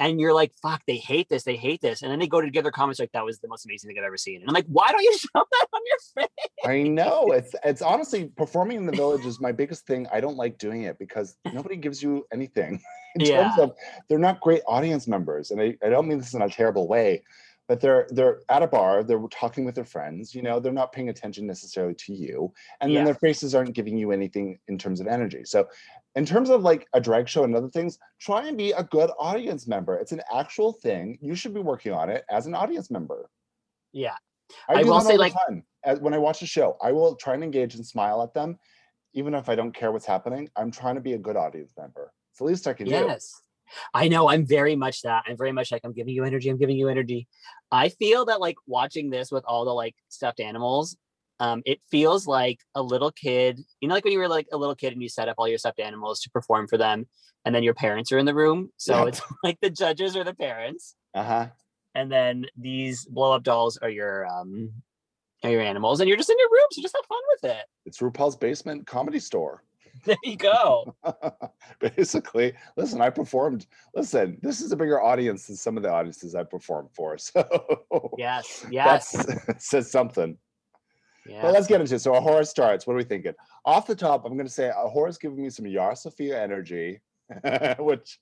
S2: and you're like, "Fuck, they hate this, they hate this," and then they go to give their comments like, "That was the most amazing thing I've ever seen," and I'm like, "Why don't you show that on your face?"
S1: I know it's it's honestly performing in the village is my biggest thing. I don't like doing it because nobody gives you anything in terms
S2: Yeah.
S1: of they're not great audience members. And I, I don't mean this in a terrible way, but they're they're at a bar, they're talking with their friends, you know, they're not paying attention necessarily to you. And
S2: Yeah.
S1: then their faces aren't giving you anything in terms of energy. So in terms of like a drag show and other things, try and be a good audience member. It's an actual thing. You should be working on it as an audience member.
S2: Yeah,
S1: I,
S2: I will say, like-.
S1: As, when I watch a show, I will try and engage and smile at them, even if I don't care what's happening. I'm trying to be a good audience member. It's the least I can do.
S2: yes, I know. I'm very much that. I'm very much like I'm giving you energy. I'm giving you energy. I feel that like watching this with all the like stuffed animals, Um, it feels like a little kid, you know, like when you were like a little kid and you set up all your stuffed animals to perform for them, and then your parents are in the room. So
S1: Yep.
S2: it's like the judges are the parents,
S1: Uh-huh.
S2: and then these blow up dolls are your um are your animals, and you're just in your room, so just have fun with it.
S1: It's RuPaul's basement comedy store.
S2: There you go.
S1: Basically, listen, I performed. Listen, this is a bigger audience than some of the audiences I performed for. So
S2: yes, yes,
S1: says something.
S2: yeah.
S1: But let's get into it. So A'Whora starts. What are we thinking? Off the top, I'm going to say A'Whora's giving me some Yara Sofia energy, which,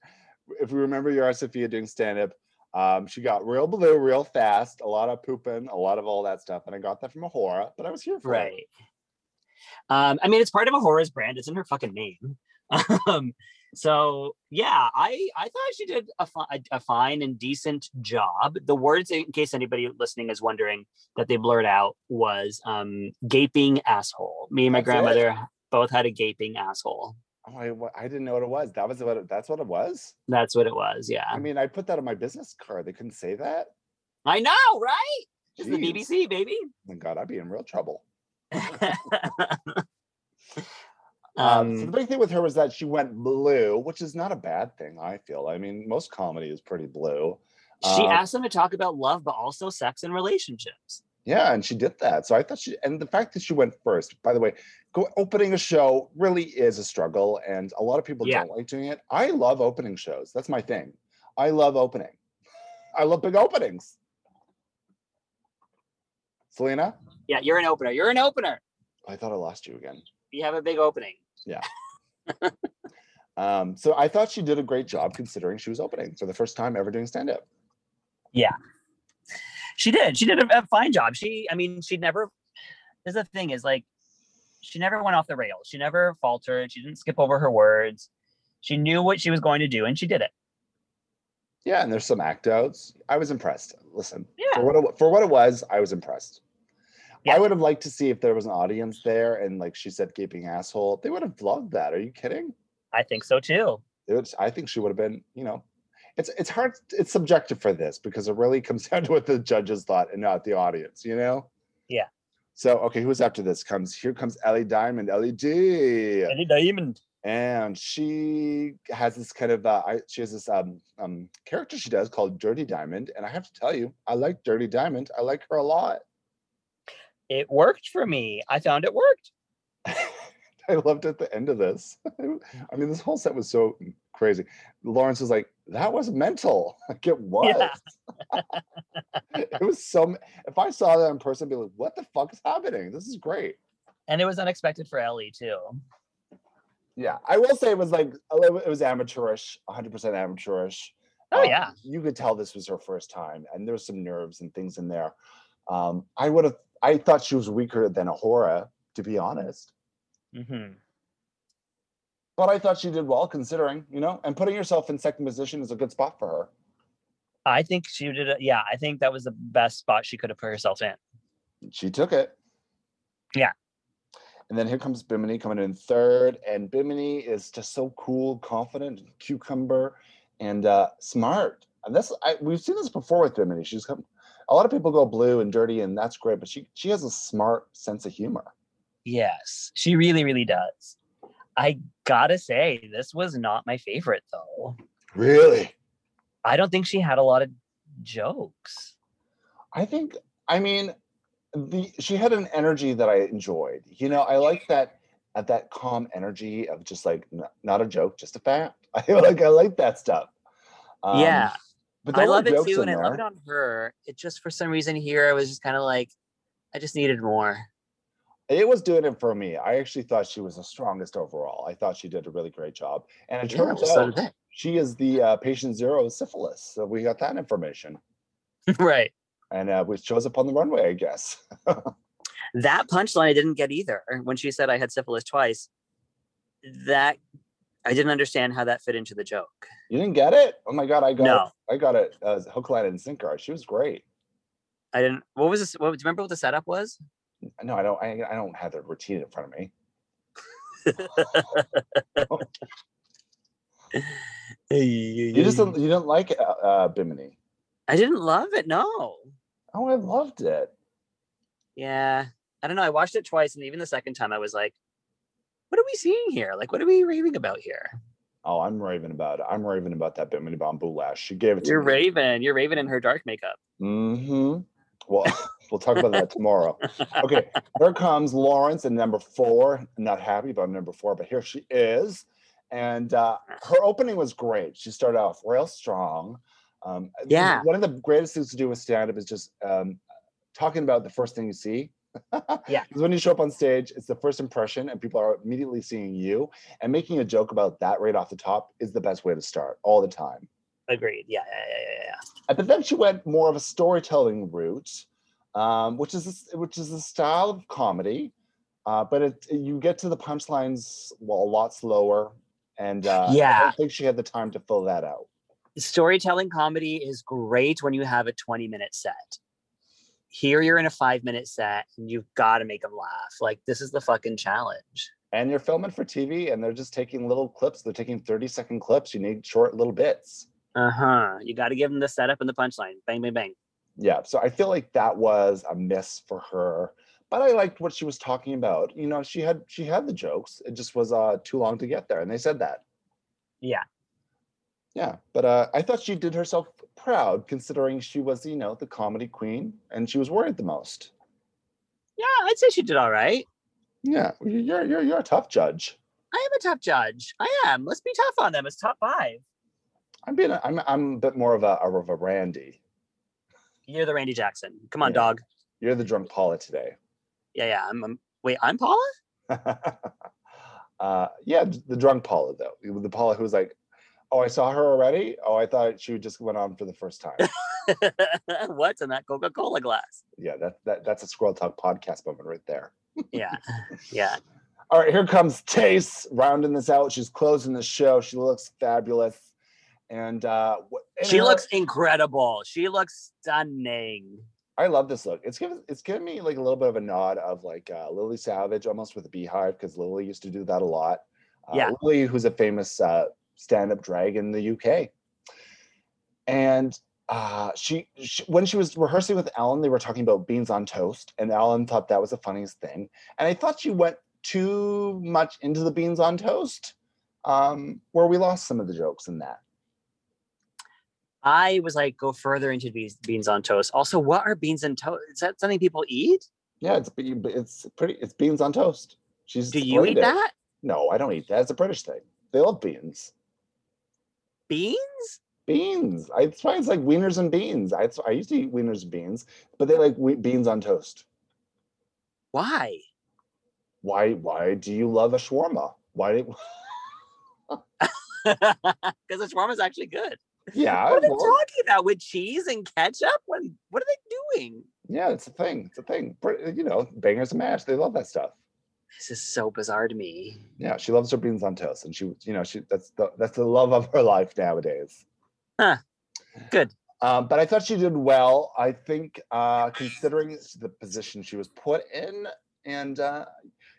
S1: if we remember Yara Sofia doing stand up, um, she got real blue real fast, a lot of pooping, a lot of all that stuff. And I got that from A'Whora, but I was here for it.
S2: Um, I mean, it's part of A'Whora's brand. It's in her fucking name. um, so yeah, I I thought she did a, fi- a, fine and decent job. The words, in case anybody listening is wondering, that they blurred out was um, "gaping asshole." Me and my
S1: That's it?
S2: grandmother both had a gaping asshole.
S1: Oh, I, I didn't know what it was. That was what it, that's what it was.
S2: That's what it was. Yeah,
S1: I mean, I put that on my business card. They couldn't say that.
S2: I know, right? It's the BBC, baby.
S1: My God, I'd be in real trouble.
S2: Um,
S1: Um, so the big thing with her was that she went blue, which is not a bad thing. I feel. I mean, most comedy is pretty blue.
S2: she
S1: um,
S2: asked them to talk about love, but also sex and relationships.
S1: Yeah, and she did that. So I thought she, and the fact that she went first, by the way, go opening a show really is a struggle, and a lot of people
S2: Yeah.
S1: don't like doing it. I love opening shows. That's my thing. I love opening. I love big openings. Selena,
S2: Yeah, you're an opener. You're an opener.
S1: I thought I lost you again.
S2: You have a big opening. Yeah.
S1: um, so I thought she did a great job considering she was opening for the first time ever doing stand up. Yeah.
S2: She did. She did a, a fine job. She, I mean, she never. There's the thing is like, she never went off the rails. She never faltered. She didn't skip over her words. She knew what she was going to do, and she did it.
S1: Yeah, and there's some act outs. I was impressed. Listen,
S2: Yeah.
S1: for what it, for what it was, I was impressed.
S2: Yeah.
S1: I would have liked to see if there was an audience there and like she said, gaping asshole. They would have vlogged that. Are you kidding?
S2: I think so too.
S1: Was, I think she would have been, you know, it's it's hard, it's subjective for this because it really comes down to what the judges thought and not the audience, you know?
S2: Yeah.
S1: So okay, who's after this? Comes here comes Ellie Diamond, Ellie D.
S2: Any diamond.
S1: and she has this kind of uh, I, she has this um, um character she does called Dirty Diamond, and I have to tell you, I like Dirty Diamond. I like her a lot.
S2: It worked for me. I found it worked.
S1: I loved at the end of this. I mean, this whole set was so crazy. Lawrence was like, "That was mental." Like it was. it was so. If I saw that in person, I'd be like, "What the fuck is happening? This is great."
S2: And it was unexpected for Ellie too.
S1: Yeah, I will say it was like it was amateurish, 100% amateurish.
S2: Oh
S1: Um,
S2: yeah.
S1: you could tell this was her first time, and there was some nerves and things in there. Um, I would have, I thought she was weaker than A'Whora, to be honest,
S2: hmm
S1: but I thought she did well considering, you know, and putting yourself in second position is a good spot for her.
S2: I think she did. it. Yeah, I think that was the best spot she could have put herself in.
S1: She took it.
S2: Yeah.
S1: And then here comes Bimini coming in third, and Bimini is just so cool, confident, cucumber, and uh, smart. And this I, we've seen this before with Bimini. She's come. A lot of people go blue and dirty, and that's great, but she she has a smart sense of humor.
S2: Yes, she really, really does. I gotta say, this was not my favorite though.
S1: Really,
S2: I don't think she had a lot of jokes.
S1: I think. I mean, the she had an energy that I enjoyed. You know, I like that at that calm energy of just like n- not a joke, just a fact. I like I like that stuff. Um,
S2: yeah,
S1: but
S2: I love it too, and I love it on her. It just for some reason here, I was just kind of like, I just needed more.
S1: It was doing it for me. I actually thought she was the strongest overall. I thought she did a really great job. And it
S2: Yeah,
S1: turns
S2: so
S1: out she is the uh, patient zero of syphilis. So we got that information.
S2: right.
S1: And uh, which shows up on the runway, I guess.
S2: That punchline I didn't get either. When she said I had syphilis twice, that I didn't understand how that fit into the joke.
S1: you didn't get it? Oh my god, I got
S2: No.
S1: it. I got it as hook, line, and sinker. She was great.
S2: I didn't. What was this? What, do you remember what the setup was?
S1: No, I don't I, I don't have the routine in front of me. You just didn't, you didn't like uh, uh, Bimini.
S2: I didn't love it. No.
S1: Oh, I loved it.
S2: Yeah. I don't know. I watched it twice, and even the second time, I was like, "What are we seeing here? Like, what are we raving about here?"
S1: Oh, I'm raving about it. I'm raving about that Bimini Bon Boulash. She gave it to
S2: You're
S1: me.
S2: Raven. You're raving in her dark makeup.
S1: Mm-hmm. Well, we'll talk about that tomorrow. Okay, here comes Lawrence in number four. I'm not happy about number four, but here she is. And uh, her opening was great. She started off real strong. Um,
S2: Yeah.
S1: One of the greatest things to do with stand up is just um, talking about the first thing you see.
S2: Yeah.
S1: Because when you show up on stage, it's the first impression, and people are immediately seeing you. And making a joke about that right off the top is the best way to start all the time.
S2: Agreed. Yeah, yeah, yeah, yeah, yeah.
S1: But then she went more of a storytelling route, um, which is which is a style of comedy, uh, but it you get to the punchlines well a lot slower, and uh, I
S2: Yeah.
S1: don't think she had the time to fill that out.
S2: Storytelling comedy is great when you have a 20 minute set. Here you're in a five minute set, and you've got to make them laugh. Like this is the fucking challenge.
S1: And you're filming for TV, and they're just taking little clips. They're taking thirty second clips. You need short little bits.
S2: Uh huh. You got to give them the setup and the punchline. Bang, bang, bang.
S1: Yeah, so I feel like that was a miss for her. But I liked what she was talking about. You know, she had she had the jokes. It just was uh, too long to get there, and they said that.
S2: Yeah.
S1: Yeah, but uh, I thought she did herself proud considering she was, you know, the comedy queen and she was worried the most.
S2: Yeah, I'd say she did all right.
S1: Yeah, you- you're you're you're a tough judge.
S2: I am a tough judge. I am. Let's be tough on them. It's top five.
S1: I'm being a, I'm I'm a bit more of a of a Randy.
S2: You're the Randy Jackson. Come on,
S1: Yeah.
S2: dog.
S1: You're the drunk Paula today.
S2: Yeah, yeah. I'm, I'm wait, I'm Paula?
S1: uh, yeah, the drunk Paula though, the Paula who was like, "Oh, I saw her already. Oh, I thought she just went on for the first time."
S2: What's in that Coca-Cola glass?
S1: yeah, that that that's a Squirrel Talk podcast moment right there.
S2: Yeah. Yeah.
S1: All right, here comes Tayce rounding this out. She's closing the show. She looks fabulous. And uh and
S2: She
S1: her-
S2: looks incredible. She looks stunning.
S1: I love this look. It's giving it's giving me like a little bit of a nod of like uh, Lily Savage almost with a beehive because Lily used to do that a lot. Uh,
S2: Yeah.
S1: Lily, who's a famous uh, stand-up drag in the UK. And uh, she, she when she was rehearsing with Alan, they were talking about beans on toast, and Alan thought that was the funniest thing. And I thought she went too much into the beans on toast, um, where we lost some of the jokes in that.
S2: I was like, go further into beans, beans on toast. Also, what are beans on toast? Is that something people eat?
S1: Yeah, it's it's pretty. It's beans on toast. She's
S2: Do you eat
S1: it.
S2: that?
S1: No, I don't eat that. It's a British thing. They love beans.
S2: Beans?
S1: Beans. I it's fine. It's like wieners and beans. I, I used to eat wieners and beans, but they like beans on toast.
S2: Why?
S1: Why? Why do you love a shawarma? Why?
S2: Because the shawarma is actually good.
S1: yeah,
S2: What are they
S1: well,
S2: talking about with cheese and ketchup? What, what are they doing?
S1: yeah. It's a thing. It's a thing. You know, bangers and mash. They love that stuff.
S2: This is so bizarre to me.
S1: Yeah, she loves her beans on toast, and she, you know, she that's the that's the love of her life nowadays.
S2: Huh. Good.
S1: Um, but I thought she did well. I think, uh, considering the position she was put in, and uh,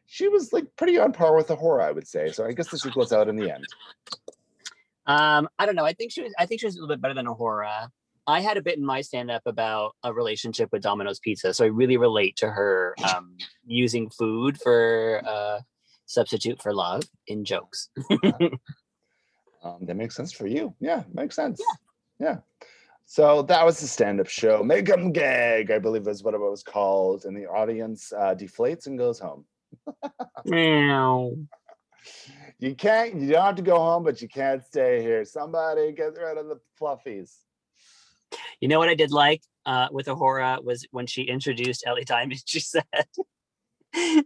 S1: she was like pretty on par with the horror, I would say. So I guess this equals out in the end.
S2: Um, I don't know. I think she was. I think she was a little bit better than A'Whora. I had a bit in my stand-up about a relationship with Domino's Pizza, so I really relate to her um, using food for uh, substitute for love in jokes.
S1: Um, that makes sense for you. Yeah, makes sense. Yeah. So that was the stand-up show. Make 'em gag, I believe is what it was called, and the audience uh, deflates and goes home.
S2: Meow.
S1: You can't. You don't have to go home, but you can't stay here. Somebody get rid of the fluffies.
S2: You know what I did like uh, with A'Whora was when she introduced Ellie Diamond. She said,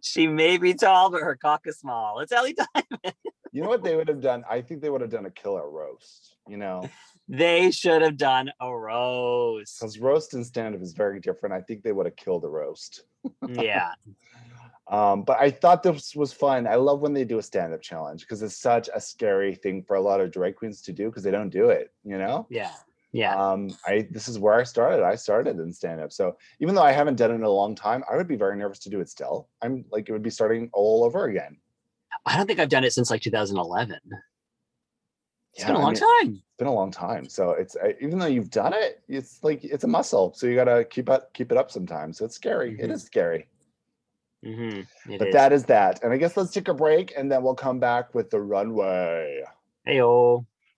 S2: "She may be tall, but her cock is small." It's Ellie Diamond.
S1: You know what they would have done? I think they would have done a killer roast. You know,
S2: They should have done a roast.
S1: because roast and stand-up is very different. I think they would have killed a roast.
S2: yeah,
S1: Um, but I thought this was fun. I love when they do a stand-up challenge because it's such a scary thing for a lot of drag queens to do because they don't do it. You know.
S2: yeah, yeah.
S1: Um, I this is where I started. I started in stand-up. So even though I haven't done it in a long time, I would be very nervous to do it still. I'm like it would be starting all over again.
S2: I don't think I've done it since like 2011. It's
S1: Yeah,
S2: been a long
S1: mean,
S2: time.
S1: It's been a long time. So it's I- even though you've done it, it's like it's a muscle. So you gotta keep it keep it up sometimes. So it's scary. It
S2: Mhm.
S1: is scary.
S2: Mm-hmm.
S1: but that is that. And I guess let's take a break and then we'll come back with the runway.
S2: Hey.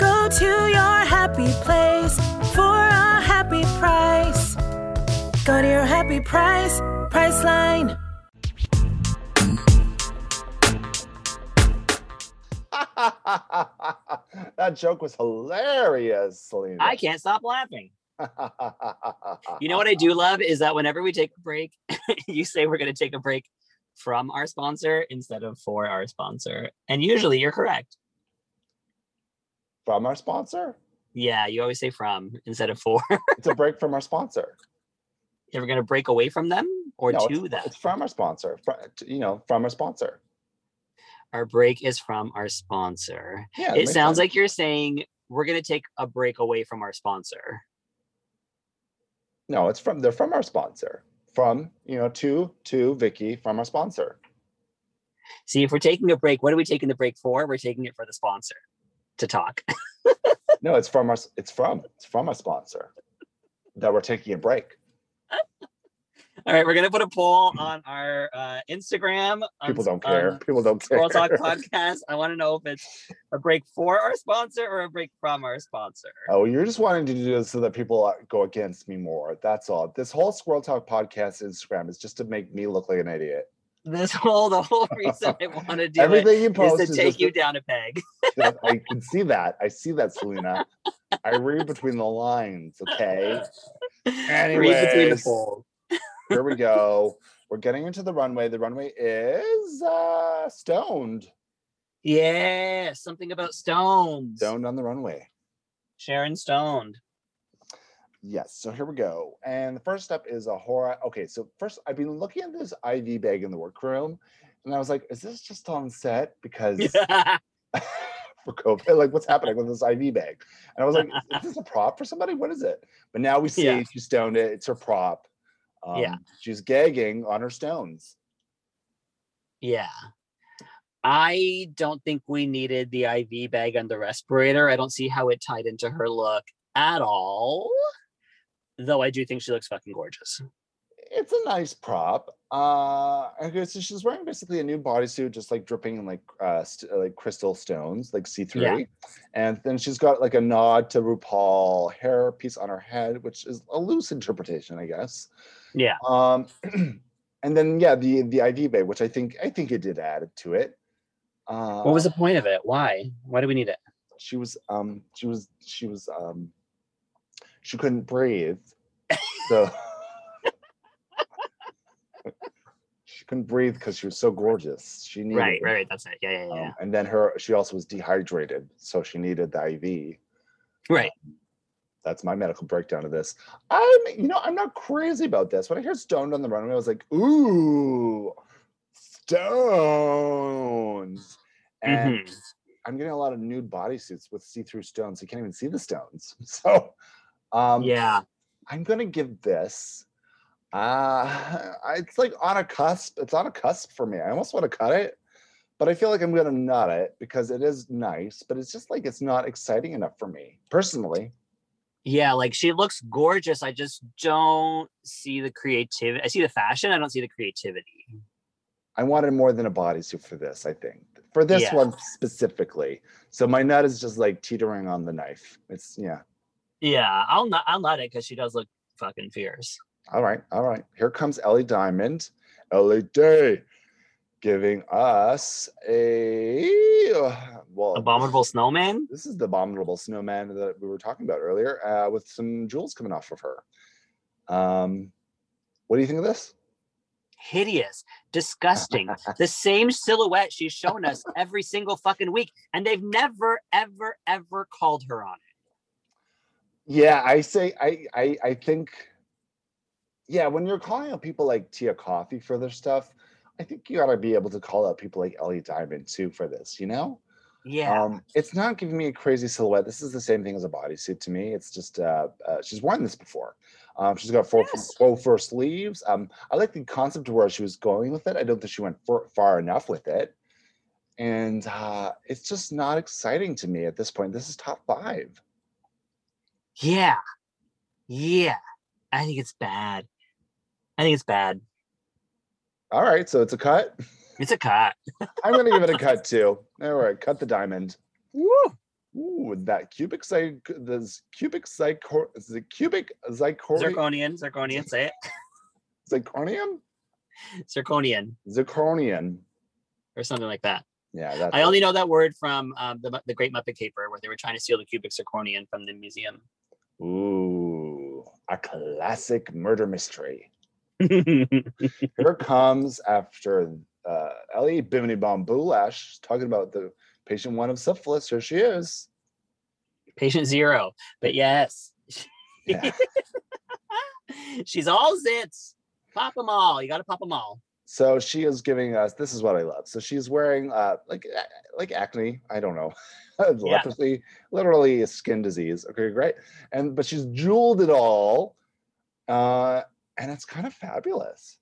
S3: Go to your happy place for a happy price. Go to your happy price, Priceline.
S1: that joke was hilarious, Selena.
S2: I can't stop laughing. You know what I do love is that whenever we take a break, you say we're going to take a break from our sponsor instead of for our sponsor. And usually you're correct.
S1: From our sponsor?
S2: Yeah, you always say from instead of for.
S1: It's a break from our sponsor.
S2: You're going to break away from them or
S1: No,
S2: to
S1: it's,
S2: them?
S1: it's from our sponsor. Fr- you know, from our sponsor.
S2: Our break is from our sponsor.
S1: Yeah,
S2: it sounds like you're saying we're going to take a break away from our sponsor.
S1: no. It's from they're from our sponsor. From you know to to Vicky from our sponsor.
S2: See, if we're taking a break, what are we taking the break for? We're taking it for the sponsor to talk.
S1: No, it's from us. It's from it's from a sponsor that we're taking a break.
S2: All right, we're gonna put a poll on our uh, Instagram.
S1: People
S2: s-
S1: don't care. People don't care.
S2: Squirrel Talk podcast. I want to know if it's a break for our sponsor or a break from our sponsor.
S1: Oh, you're just wanting to do this so that people go against me more. That's all. This whole Squirrel Talk podcast Instagram is just to make me look like an idiot.
S2: This whole the whole reason I want to do
S1: Everything you post
S2: is to take you down a peg.
S1: I can see that. I see that, Selena. I read between the lines. Okay.
S2: Read between the
S1: Anyways. Here we go. We're getting into the runway. The runway is uh stoned.
S2: Yeah, something about stones.
S1: Stoned on the runway.
S2: Sharon stoned.
S1: Yes. So here we go. And the first step is A'Whora. Okay. So first, I've been looking at this IV bag in the workroom, and I was like, "Is this just on set because for COVID? Like, what's happening with this IV bag?" And I was like, "Is this a prop for somebody? What is it?" But now we see
S2: Yeah.
S1: she stoned it. It's her prop. Um,
S2: Yeah.
S1: She's gagging on her stones.
S2: Yeah. I don't think we needed the IV bag and the respirator. I don't see how it tied into her look at all. Though I do think she looks fucking gorgeous.
S1: It's a nice prop. Uh, okay, so she's wearing basically a new bodysuit, just like dripping in like uh, st- like crystal stones, like see through. And then she's got like a nod to RuPaul hair piece on her head, which is a loose interpretation, I guess.
S2: Yeah.
S1: Um, and then yeah, the the IV bag, which I think I think it did add to it. Uh,
S2: What was the point of it? Why? Why do we need it?
S1: she was um she was she was um she couldn't breathe so she couldn't breathe because she was so gorgeous she needed
S2: Right, right, right. That's it. Yeah, yeah,
S1: Um,
S2: yeah.
S1: and then her she also was dehydrated so she needed the iv
S2: Right.
S1: that's my medical breakdown of this i'm you know i'm not crazy about this when i hear stoned on the runway i was like ooh stones and
S2: Mhm.
S1: I'm getting a lot of nude bodysuits with see-through stones. You can't even see the stones. So um
S2: Yeah.
S1: I'm gonna give this uh it's like on a cusp. It's on a cusp for me. I almost want to cut it, but I feel like I'm gonna nut it because it is nice, but it's just like it's not exciting enough for me personally.
S2: Yeah, like she looks gorgeous. I just don't see the creativity. I see the fashion. I don't see the creativity.
S1: I wanted more than a bodysuit for this, I think. For this
S2: Yeah.
S1: one specifically. So my nut is just like teetering on the knife. It's yeah.
S2: Yeah, I'll not. I'll nut it because she does look fucking fierce.
S1: All right, all right. Here comes Ellie Diamond, Ellie Day, giving us a well.
S2: Abominable snowman.
S1: This is the abominable snowman that we were talking about earlier, uh, with some jewels coming off of her. Um, what do you think of this?
S2: hideous, disgusting. the same silhouette she's shown us every single fucking week, and they've never, ever, ever called her on it.
S1: Yeah, I say I I I think. Yeah, when you're calling out people like Tia Kofi for their stuff, I think you gotta be able to call out people like Ellie Diamond too for this, you know?
S2: Yeah.
S1: Um, it's not giving me a crazy silhouette. This is the same thing as a bodysuit to me. It's just uh, uh she's worn this before. Um, she's got four
S2: Yes.
S1: full fur sleeves. Um, I like the concept of where she was going with it. I don't think she went far, far enough with it, and uh, it's just not exciting to me at this point. This is top five.
S2: Yeah. Yeah. I think it's bad. I think it's bad.
S1: All right, so it's a cut.
S2: It's a cut.
S1: I'm gonna give it a cut too. All right, cut the diamond.
S2: Woo.
S1: Ooh, that cubic psych, this cubic is it cubic zirconium?
S2: Zirconian. Zirconian. Say it.
S1: Zirconium?
S2: Zirconian
S1: Zirconian.
S2: or something like that.
S1: Yeah, that's
S2: I only know that word from um, the, the Great Muppet Caper, where they were trying to steal the cubic zirconian from the museum.
S1: Ooh, a classic murder mystery. Here comes after uh, Ellie Bimini Bon Boulash talking about the patient one of syphilis. Here she is.
S2: Patient zero. But yes,
S1: Yeah.
S2: she's all zits. Pop them all. You got to pop them all.
S1: So she is giving us. This is what I love. So she's wearing uh like like acne. I don't know, leprosy, literally a skin disease. Okay, great. And but she's jeweled it all, uh, and it's kind of fabulous.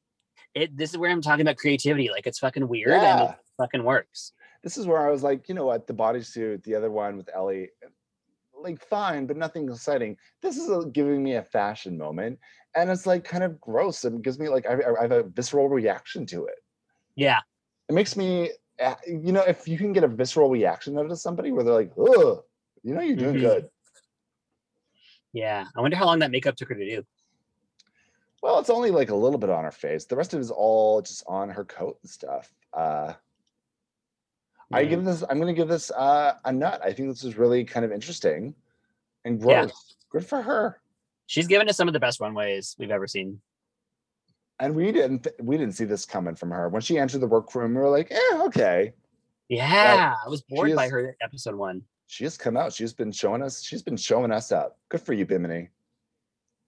S2: It. This is where I'm talking about creativity. Like it's fucking weird and it fucking works.
S1: this is where I was like, you know what, the bodysuit, the other one with Ellie, like fine, but nothing exciting. This is a, giving me a fashion moment, and it's like kind of gross. and gives me like I, I have a visceral reaction to it.
S2: Yeah.
S1: It makes me, uh, you know, if you can get a visceral reaction out of somebody where they're like, oh, you know, you're doing
S2: Mhm.
S1: good.
S2: Yeah. I wonder how long that makeup took her to do.
S1: Well, it's only like a little bit on her face. The rest of it is all just on her coat and stuff. Uh, I
S2: Mm.
S1: give this. I'm going to give this uh, a nut. I think this is really kind of interesting and
S2: Yeah.
S1: gross. Good for her.
S2: She's given us some of the best runways we've ever seen.
S1: And we didn't. th- We didn't see this coming from her when she entered the workroom. We were like, "Yeah, okay."
S2: Yeah. I was bored by
S1: is-
S2: her episode one.
S1: She has come out. She's been showing us. She's been showing us up. Good for you, Bimini.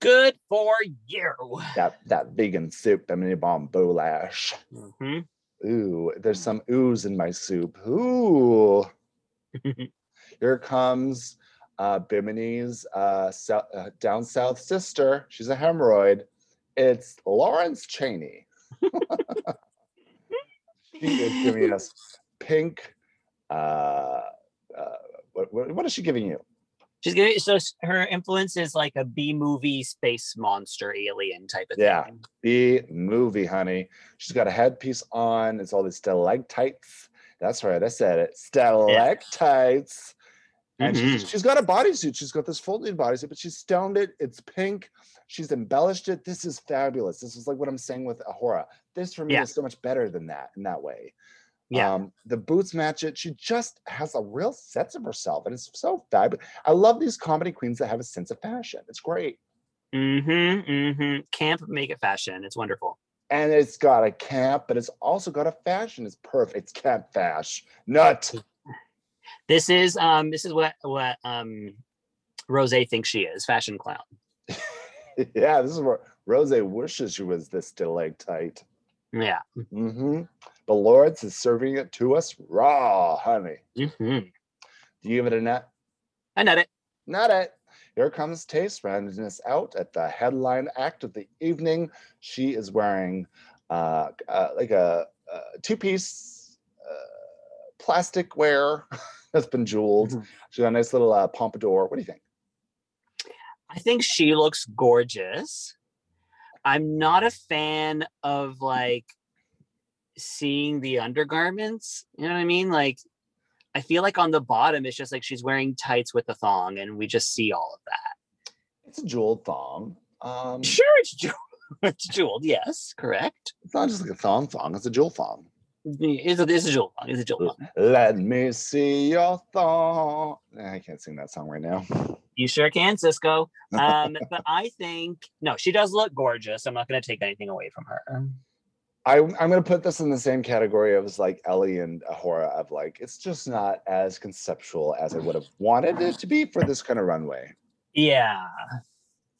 S2: Good for you.
S1: That that vegan soup, Bimini Bon Boulash.
S2: Mhm.
S1: Ooh, there's some ooze in my soup. Ooh. Here comes uh, Bimini's uh, sou- uh, down south sister. She's a hemorrhoid. It's Lawrence Chaney. she is giving us pink. Uh, uh, what, what, is she giving you?
S2: She's giving so her influence is like a B movie space monster alien type of
S1: Yeah.
S2: thing.
S1: The movie, honey. She's got a headpiece on. It's all these stalactites. That's right. I said it. Stalactites. And she's, she's got a bodysuit. She's got this folded bodysuit, but she's stoned it. It's pink. She's embellished it. This is fabulous. This is like what I'm saying with A'Whora. This for me
S2: Yeah.
S1: is so much better than that in that way.
S2: Yeah.
S1: Um, the boots match it. She just has a real sense of herself, and it's so fabulous. I love these comedy queens that have a sense of fashion. It's great.
S2: Mm-hmm. Mm-hmm. Camp make it fashion. It's wonderful.
S1: and it's got a camp, but it's also got a fashion. It's perfect. It's camp fash. Nut.
S2: This is um this is what what um Rose thinks she is, fashion clown.
S1: yeah, this is where Rose wishes she was this stalactite.
S2: Yeah.
S1: Mm-hmm. But Lawrence is serving it to us raw, honey.
S2: Mm-hmm.
S1: Do you give it a nut?
S2: I know it.
S1: Not it. Here comes Tayce us out at the headline act of the evening. She is wearing uh, uh like a, a two-piece uh, plastic wear that's been jeweled.
S2: Mhm.
S1: She's got a nice little uh, pompadour. What do you think?
S2: I think she looks gorgeous. I'm not a fan of like seeing the undergarments. You know what I mean? Like I feel like on the bottom it's just like she's wearing tights with a thong and we just see all of that.
S1: It's a jeweled thong. Um,
S2: Sure, it's jeweled. it's jeweled, yes, correct.
S1: it's not just like a thong thong. It's a jewel thong.
S2: It's a, it's a thong. It's a thong.
S1: Let me see your thong. Eh, I can't sing that song right now.
S2: You sure can, Sisqó. Um, but I think no, she does look gorgeous. I'm not going to take anything away from her.
S1: I, I'm going to put this in the same category of like Ellie and A'Whora of like, it's just not as conceptual as I would have wanted it to be for this kind of runway.
S2: Yeah,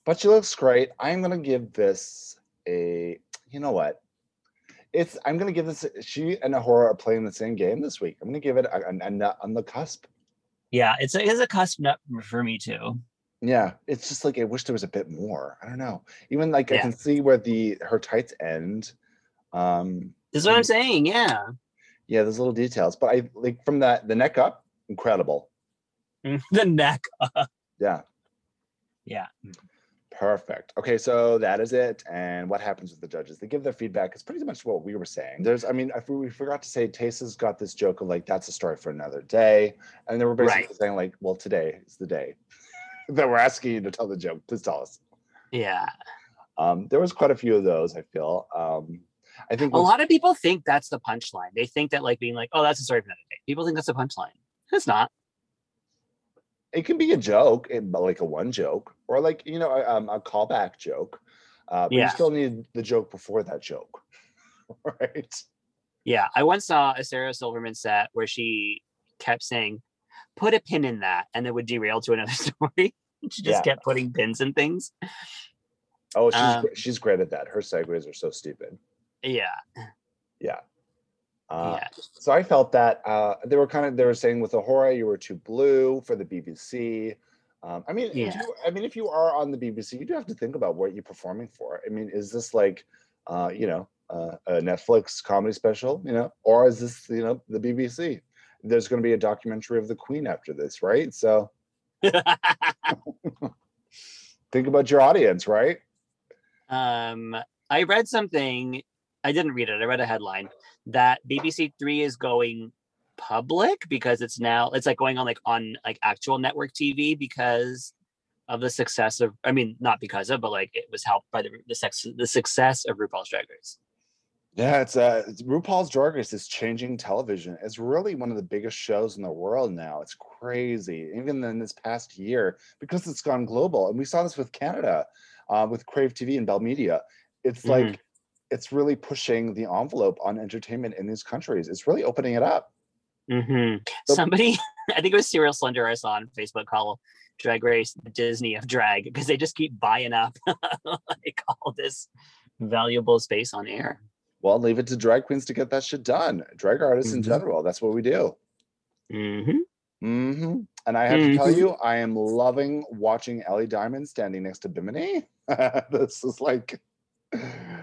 S1: But she looks great. I'm going to give this a, you know what? It's. I'm gonna give this. She and A'Whora are playing the same game this week. I'm gonna give it a, a, a nut on the cusp.
S2: Yeah, it's a, it's a cusp nut for me too.
S1: Yeah, it's just like I wish there was a bit more. I don't know. Even like I can see where the her tights end. Um,
S2: This is what I'm saying. Yeah.
S1: yeah, there's little details, but I like from that the neck up, incredible.
S2: the neck. up.
S1: Yeah,
S2: Yeah.
S1: Perfect. Okay, so that is it. And what happens with the judges? They give their feedback. It's pretty much what we were saying. There's, I mean, we forgot to say, Tayce's got this joke of like that's a story for another day, and they were basically
S2: Right.
S1: saying like, well, today is the day that we're asking you to tell the joke. Please tell us.
S2: Yeah.
S1: Um, there was quite a few of those. I feel. Um, I think
S2: A lot of people think that's the punchline. They think that like being like, oh, that's a story for another day. People think that's a punchline. It's not.
S1: It can be a joke, like a one joke, or like you know, a, um, a callback joke. Uh, but
S2: Yeah.
S1: you still need the joke before that joke, right?
S2: Yeah. I once saw a Sarah Silverman set where she kept saying, put a pin in that, and it would derail to another story. she just
S1: Yeah.
S2: kept putting pins in things.
S1: Oh, she's
S2: Um,
S1: she's great at that. Her segues are so stupid.
S2: Yeah.
S1: Yeah. Uh,
S2: yeah.
S1: So I felt that uh, they were kind of they were saying with A'Whora you were too blue for the BBC. Um, I mean, if
S2: Yeah.
S1: you, I mean, if you are on the BBC, you do have to think about what you're performing for. I mean, is this like, uh, you know, uh, a Netflix comedy special, you know, or is this, you know, the BBC? There's going to be a documentary of the Queen after this, right? So think about your audience, right?
S2: um, I read something. I didn't read it. I read a headline that BBC Three is going public because it's now it's like going on like on like actual network TV because of the success of. I mean, not because of, but like it was helped by the the sex the success of RuPaul's Drag Race.
S1: Yeah, it's uh RuPaul's Drag Race is changing television. It's really one of the biggest shows in the world now. It's crazy, even in this past year, because it's gone global. And we saw this with Canada, uh, with Crave TV and Bell Media. It's
S2: Mhm.
S1: like it's really pushing the envelope on entertainment in these countries. It's really opening it up.
S2: hmm
S1: So-
S2: Somebody, I think it was Serial Slender I saw on Facebook call Drag Race Disney of drag because they just keep buying up like all this valuable space on air.
S1: Well, leave it to drag queens to get that shit done. Drag artists in
S2: Mhm.
S1: general. That's what we do.
S2: hmm
S1: hmm And I have to tell
S2: Mhm.
S1: you, I am loving watching Ellie Diamond standing next to Bimini. this is like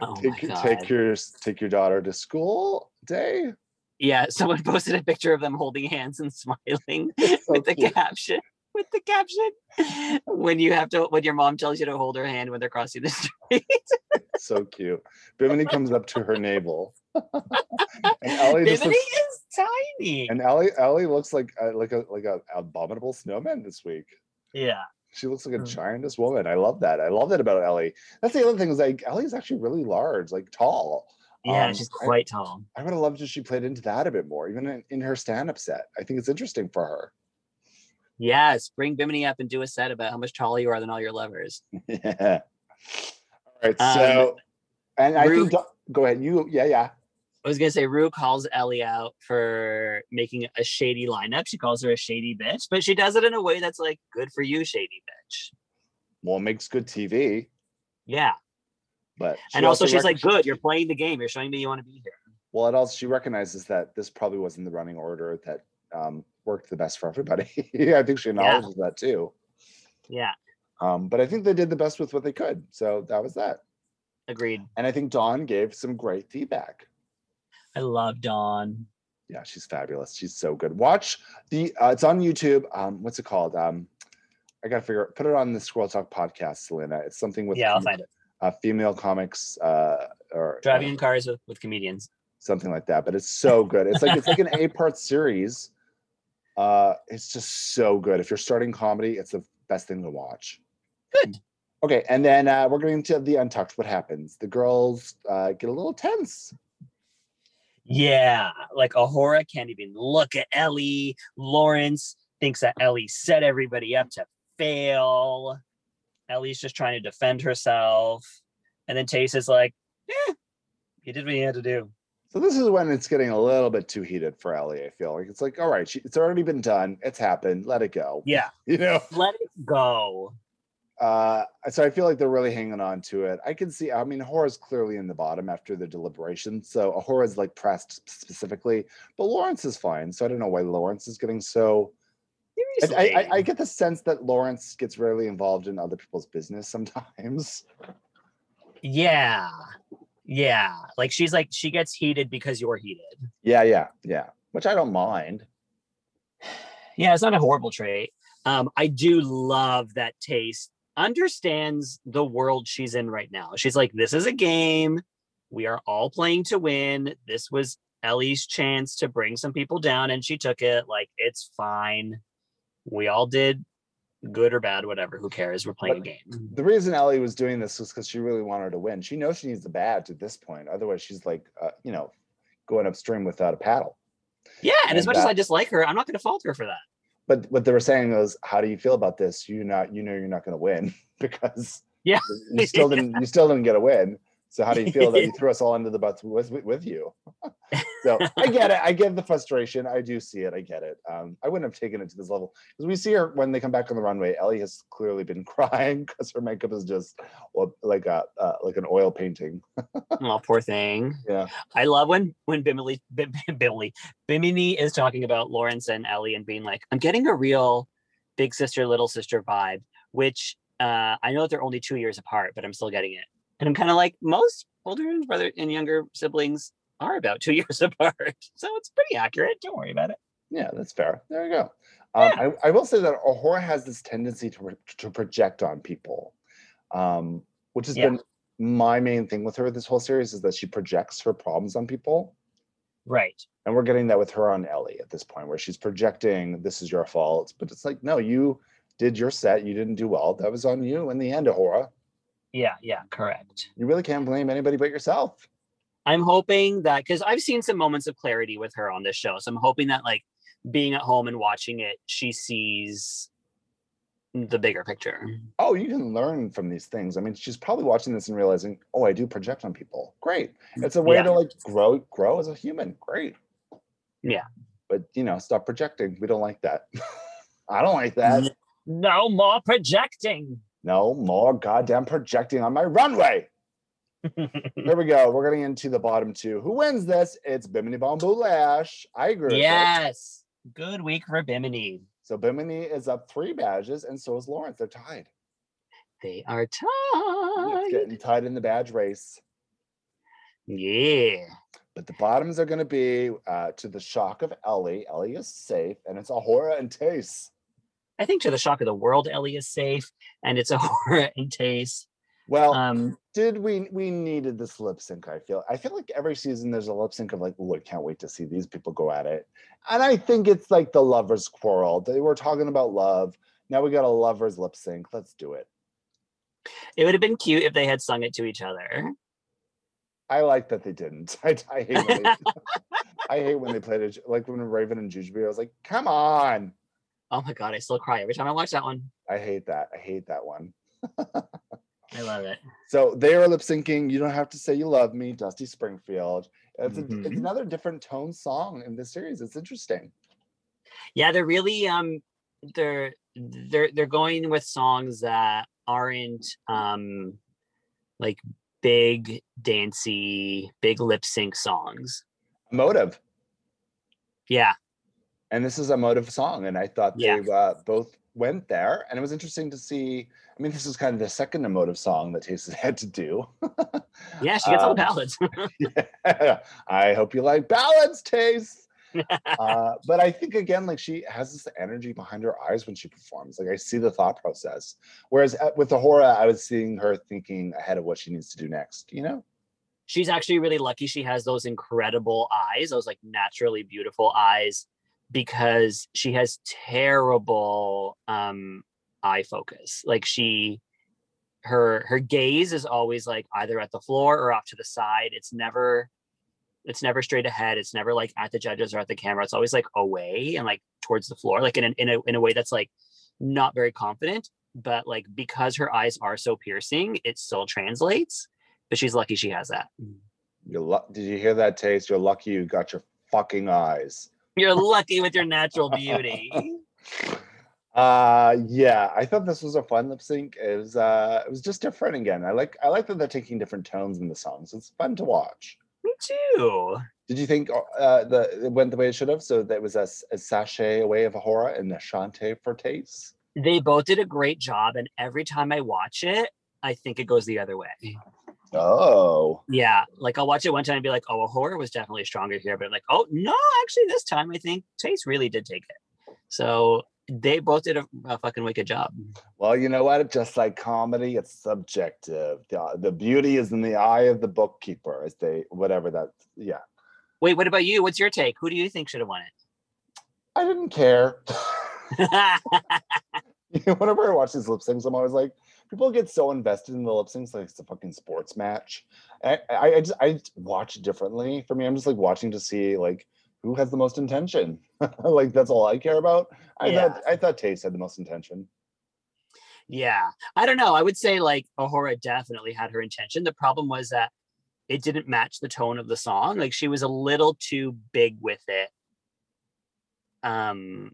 S2: Oh
S1: take,
S2: my
S1: your-
S2: God.
S1: take your take your daughter to school day.
S2: Yeah, someone posted a picture of them holding hands and smiling
S1: So
S2: with the
S1: cute.
S2: caption. With the caption, when you have to, when your mom tells you to hold her hand when they're crossing the street.
S1: so cute. Bimini comes up to her navel, and Ellie
S2: Bimini
S1: looks,
S2: is tiny.
S1: and Ellie Ellie looks like a, like a like a abominable snowman this week.
S2: yeah,
S1: She looks like a
S2: Mm.
S1: giantess woman. I love that. I love that about Ellie. That's the other thing is like Ellie's actually really large, like tall.
S2: yeah,
S1: Um,
S2: she's
S1: I-
S2: quite tall.
S1: I would have loved if she played into that a bit more, even in, in her stand-up set. I think it's interesting for her.
S2: Yes, bring Bimini up and do a set about how much taller you are than all your lovers.
S1: yeah. All right.
S2: Um,
S1: So, and I
S2: Ru-
S1: think go ahead. You, yeah, yeah.
S2: I was gonna say Ru calls Ellie out for making a shady lineup. She calls her a shady bitch, but she does it in a way that's like good for you, shady bitch.
S1: Well, it makes good TV,
S2: Yeah.
S1: but
S2: and also, she's
S1: rec-
S2: like, good, you're playing the game. You're showing me you want to be here.
S1: Well, it also she recognizes that this probably wasn't the running order that um, worked the best for everybody. yeah, I think she acknowledges that too.
S2: Yeah.
S1: Um, but I think they did the best with what they could. So that was that.
S2: Agreed.
S1: And I think Dawn gave some great feedback.
S2: I love Dawn.
S1: Yeah, she's fabulous. She's so good. Watch the uh, it's on YouTube. Um, what's it called? Um, I gotta figure put it on the Squirrel Talk podcast, Selena. It's something with
S2: yeah, I'll find it.
S1: uh, female comics uh, or
S2: Driving
S1: uh,
S2: in cars with, with comedians.
S1: something like that. But it's so good. It's like it's like an eight part series. Uh, it's just so good. If you're starting comedy, it's the best thing to watch.
S2: Good.
S1: Okay, and then uh, we're going to the Untucked. What happens? The girls uh, get a little tense.
S2: Yeah, like A'Whora can't even look at Ellie. Lawrence thinks that Ellie set everybody up to fail. Ellie's just trying to defend herself. And then Tayce is like, eh, you did what you had to do.
S1: So this is when it's getting a little bit too heated for Ellie. I feel like it's like, all right, she, it's already been done. It's happened. Let it go.
S2: Yeah,
S1: You know.
S2: let it go.
S1: Uh, so I feel like they're really hanging on to it. I can see. I mean, A'Whora's clearly in the bottom after the deliberation. So A'Whora's like pressed specifically, but Lawrence is fine. So I don't know why Lawrence is getting so. I, I, I- I get the sense that Lawrence gets rarely involved in other people's business sometimes.
S2: yeah. Yeah. Like she's like she gets heated because you're heated.
S1: Yeah, yeah, yeah. Which I don't mind.
S2: Yeah, it's not a horrible trait. Um, I do love that Tayce understands the world she's in right now. She's like, this is a game. We are all playing to win. This was Ellie's chance to bring some people down, and she took it. Like, it's fine. We all did good or bad, whatever. Who cares? We're playing a game.
S1: The reason Ellie was doing this was because she really wanted to win. She knows she needs the badge at this point. Otherwise, she's like, uh, you know, going upstream without a paddle.
S2: Yeah, and as
S1: And
S2: much as I dislike her, I'm not going to fault her for that.
S1: But what they were saying was, how do you feel about this? You not, you know, you're not going to win because
S2: Yeah.
S1: you still didn't, you still didn't get a win. So how do you feel that you threw us all into the butts with with, with you? so I get it. I get the frustration. I do see it. I get it. Um, I wouldn't have taken it to this level because we see her when they come back on the runway. Ellie has clearly been crying because her makeup is just well, like a uh, like an oil painting.
S2: Oh, poor thing.
S1: Yeah.
S2: I love when when Bimini Bim, Bimini Bimini is talking about Lawrence and Ellie and being like, I'm getting a real big sister little sister vibe, which uh, I know that they're only two years apart, but I'm still getting it. And I'm kind of like most older brother and younger siblings are about two years apart, so it's pretty accurate. Don't worry about it.
S1: Yeah, that's fair. There you go. Um, I, I will say that A'Whora has this tendency to, pro- to project on people, um, which has
S2: Yeah.
S1: been my main thing with her this whole series is that she projects her problems on people.
S2: Right.
S1: And we're getting that with her on Ellie at this point, where she's projecting, this is your fault. But it's like, no, you did your set. You didn't do well. That was on you in the end, A'Whora.
S2: Yeah. Yeah. Correct.
S1: You really can't blame anybody but yourself.
S2: I'm hoping that because I've seen some moments of clarity with her on this show. So I'm hoping that like being at home and watching it, she sees the bigger picture.
S1: Oh, you can learn from these things. I mean, she's probably watching this and realizing, oh, I do project on people. Great. Mm, it's a way
S2: Yeah.
S1: to like grow, grow as a human. Great.
S2: Yeah.
S1: But you know, stop projecting. We don't like that. I don't like that.
S2: No more projecting.
S1: No more goddamn projecting on my runway. Here we go. We're getting into the bottom two. Who wins this? It's Bimini Bon Boulash. I agree.
S2: yes. Good week for Bimini.
S1: So Bimini is up three badges, and so is Lawrence. They're tied.
S2: They are tied.
S1: It's getting tied in the badge race.
S2: Yeah.
S1: But the bottoms are going to be uh, to the shock of Ellie. Ellie is safe, and it's A'Whora and Tayce.
S2: I think to the shock of the world, Ellie is safe, and it's A'Whora in Tayce.
S1: Well,
S2: Um,
S1: did we we needed this lip sync? I feel I feel like every season there's a lip sync of like, oh, I can't wait to see these people go at it. And I think it's like the lovers quarrel. They were talking about love. Now we got a lovers lip sync. Let's do it.
S2: it would have been cute if they had sung it to each other.
S1: I like that they didn't. I, I hate when they, I hate when they played it like when Raven and Jujubee. I was like, come on.
S2: Oh my god, I still cry every time I watch that one.
S1: I hate that. I hate that one.
S2: I love it.
S1: So they are lip syncing. You don't have to say you love me, Dusty Springfield. It's, a, it's another different tone song in this series. It's interesting.
S2: Yeah, they're really um they're they're they're going with songs that aren't um like big dancey, big lip sync songs.
S1: Motive.
S2: Yeah.
S1: And this is a motive song. And I thought
S2: Yeah.
S1: they uh, both went there. And it was interesting to see. I mean, this is kind of the second emotive song that Tayce has had to do.
S2: Yeah, she gets all the
S1: Um,
S2: ballads.
S1: yeah. I hope you like ballads, Tayce. uh, but I think again, like she has this energy behind her eyes when she performs. Like I see the thought process. Whereas at, with A'Whora, I was seeing her thinking ahead of what she needs to do next. You know?
S2: She's actually really lucky she has those incredible eyes, those like naturally beautiful eyes because she has terrible um eye focus. Like she her her gaze is always like either at the floor or off to the side. It's never it's never straight ahead. It's never like at the judges or at the camera. It's always like away and like towards the floor, like in a, in a in a way that's like not very confident. But like because her eyes are so piercing, it still translates. But she's lucky she has that.
S1: You're lu- Did you hear that, Tayce? You're lucky you got your fucking eyes.
S2: You're lucky with your natural beauty.
S1: Uh yeah, I thought this was a fun lip sync. It was uh it was just different again. I like I like that they're taking different tones in the songs. It's fun to watch.
S2: Me too.
S1: Did you think uh the it went the way it should have? So that was a, a sashay away of A'Whora and a Shantay for Tayce.
S2: They both did a great job, and every time I watch it, I think it goes the other way.
S1: Oh.
S2: Yeah, like I'll watch it one time and be like, "Oh, A'Whora was definitely stronger here," but like, "Oh no, actually, this time I think Tayce really did take it." So they both did a, a fucking wicked job.
S1: Well, you know what? Just like comedy, it's subjective. The, the beauty is in the eye of the bookkeeper, as they whatever that. Yeah,
S2: Wait, what about you? What's your take? Who do you think should have won it?
S1: I didn't care. You know, Whenever I watch these lip syncs, I'm always like, people get so invested in the lip syncs like it's a fucking sports match. I, I, I just I watch differently. For me, I'm just like watching to see like who has the most intention. like that's all I care about. I
S2: Yeah.
S1: thought I thought Tayce had the most intention.
S2: yeah, I don't know. I would say like A'Whora definitely had her intention. The problem was that it didn't match the tone of the song. Like she was a little too big with it. Um,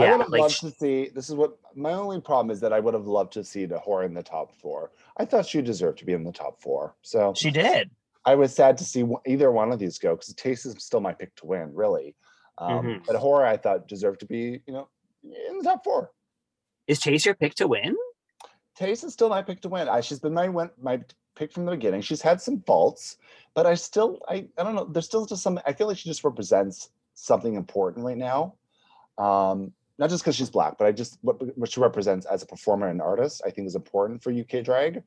S1: I would have
S2: like
S1: loved to see. This is what my only problem is that I would have loved to see A'Whora in the top four. I thought she deserved to be in the top four. So
S2: she did.
S1: I was sad to see either one of these go because Tayce is still my pick to win, really. Um,
S2: Mhm.
S1: But horror, I thought deserved to be, you know, in the top four.
S2: Is Chase your pick to win?
S1: Tayce is still my pick to win. I, she's been my win, my pick from the beginning. She's had some faults, but I still, I, I don't know. There's still just some. I feel like she just represents something important right now. Um, not just because she's black, but I just what, what she represents as a performer and artist. I think is important for UK drag.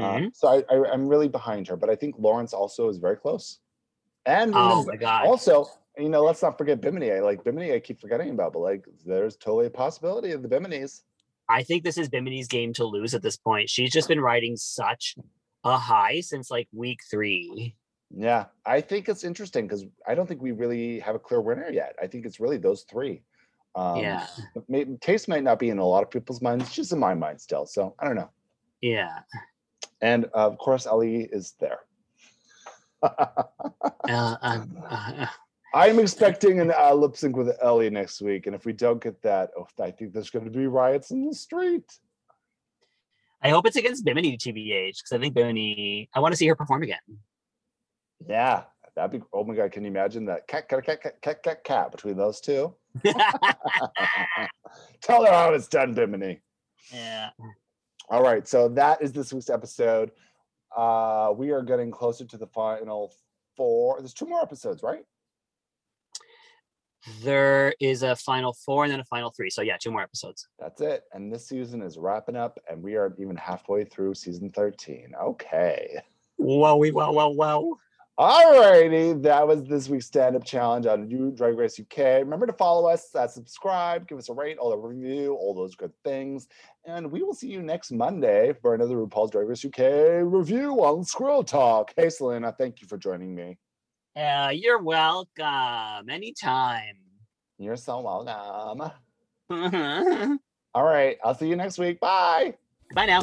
S1: Um, so I, I, I'm really behind her, but I think Lawrence also is very close. And you
S2: oh
S1: know,
S2: my god.
S1: also, you know, let's not forget Bimini. I like Bimini. I keep forgetting about, but like, there's totally a possibility of the Biminis.
S2: I think this is Bimini's game to lose at this point. She's just been riding such a high since like week three.
S1: Yeah, I think it's interesting because I don't think we really have a clear winner yet. I think it's really those three. Um,
S2: yeah.
S1: may- Tayce might not be in a lot of people's minds, just in my mind still. So I don't know.
S2: Yeah.
S1: And uh, of course, Ellie is there.
S2: Uh, um, uh,
S1: I'm expecting an uh, lip sync with Ellie next week, and if we don't get that, oh, I think there's going to be riots in the street.
S2: I hope it's against Bimini TBH because I think Bimini, I want to see her perform again.
S1: Yeah, that'd be. Oh my god, can you imagine that cat, cat, cat, cat, cat, cat, cat between those two? Tell her how it's done, Bimini.
S2: yeah.
S1: All right, so that is this week's episode. Uh, we are getting closer to the final four. There's two more episodes, right?
S2: There is a final four and then a final three. So yeah, two more episodes.
S1: That's it. And this season is wrapping up, and we are even halfway through season 13. Okay.
S2: Well, we well, well,
S1: All righty, that was this week's stand-up challenge on You Drag Race UK. Remember to follow us, uh, subscribe, give us a rate, all the review, all those good things. And we will see you next Monday for another RuPaul's Drag Race UK review on Squirrel Talk. Hey, Selena, thank you for joining me.
S2: Uh, you're welcome. Anytime.
S1: You're so welcome. All right, I'll see you next week. Bye.
S4: Bye
S3: now.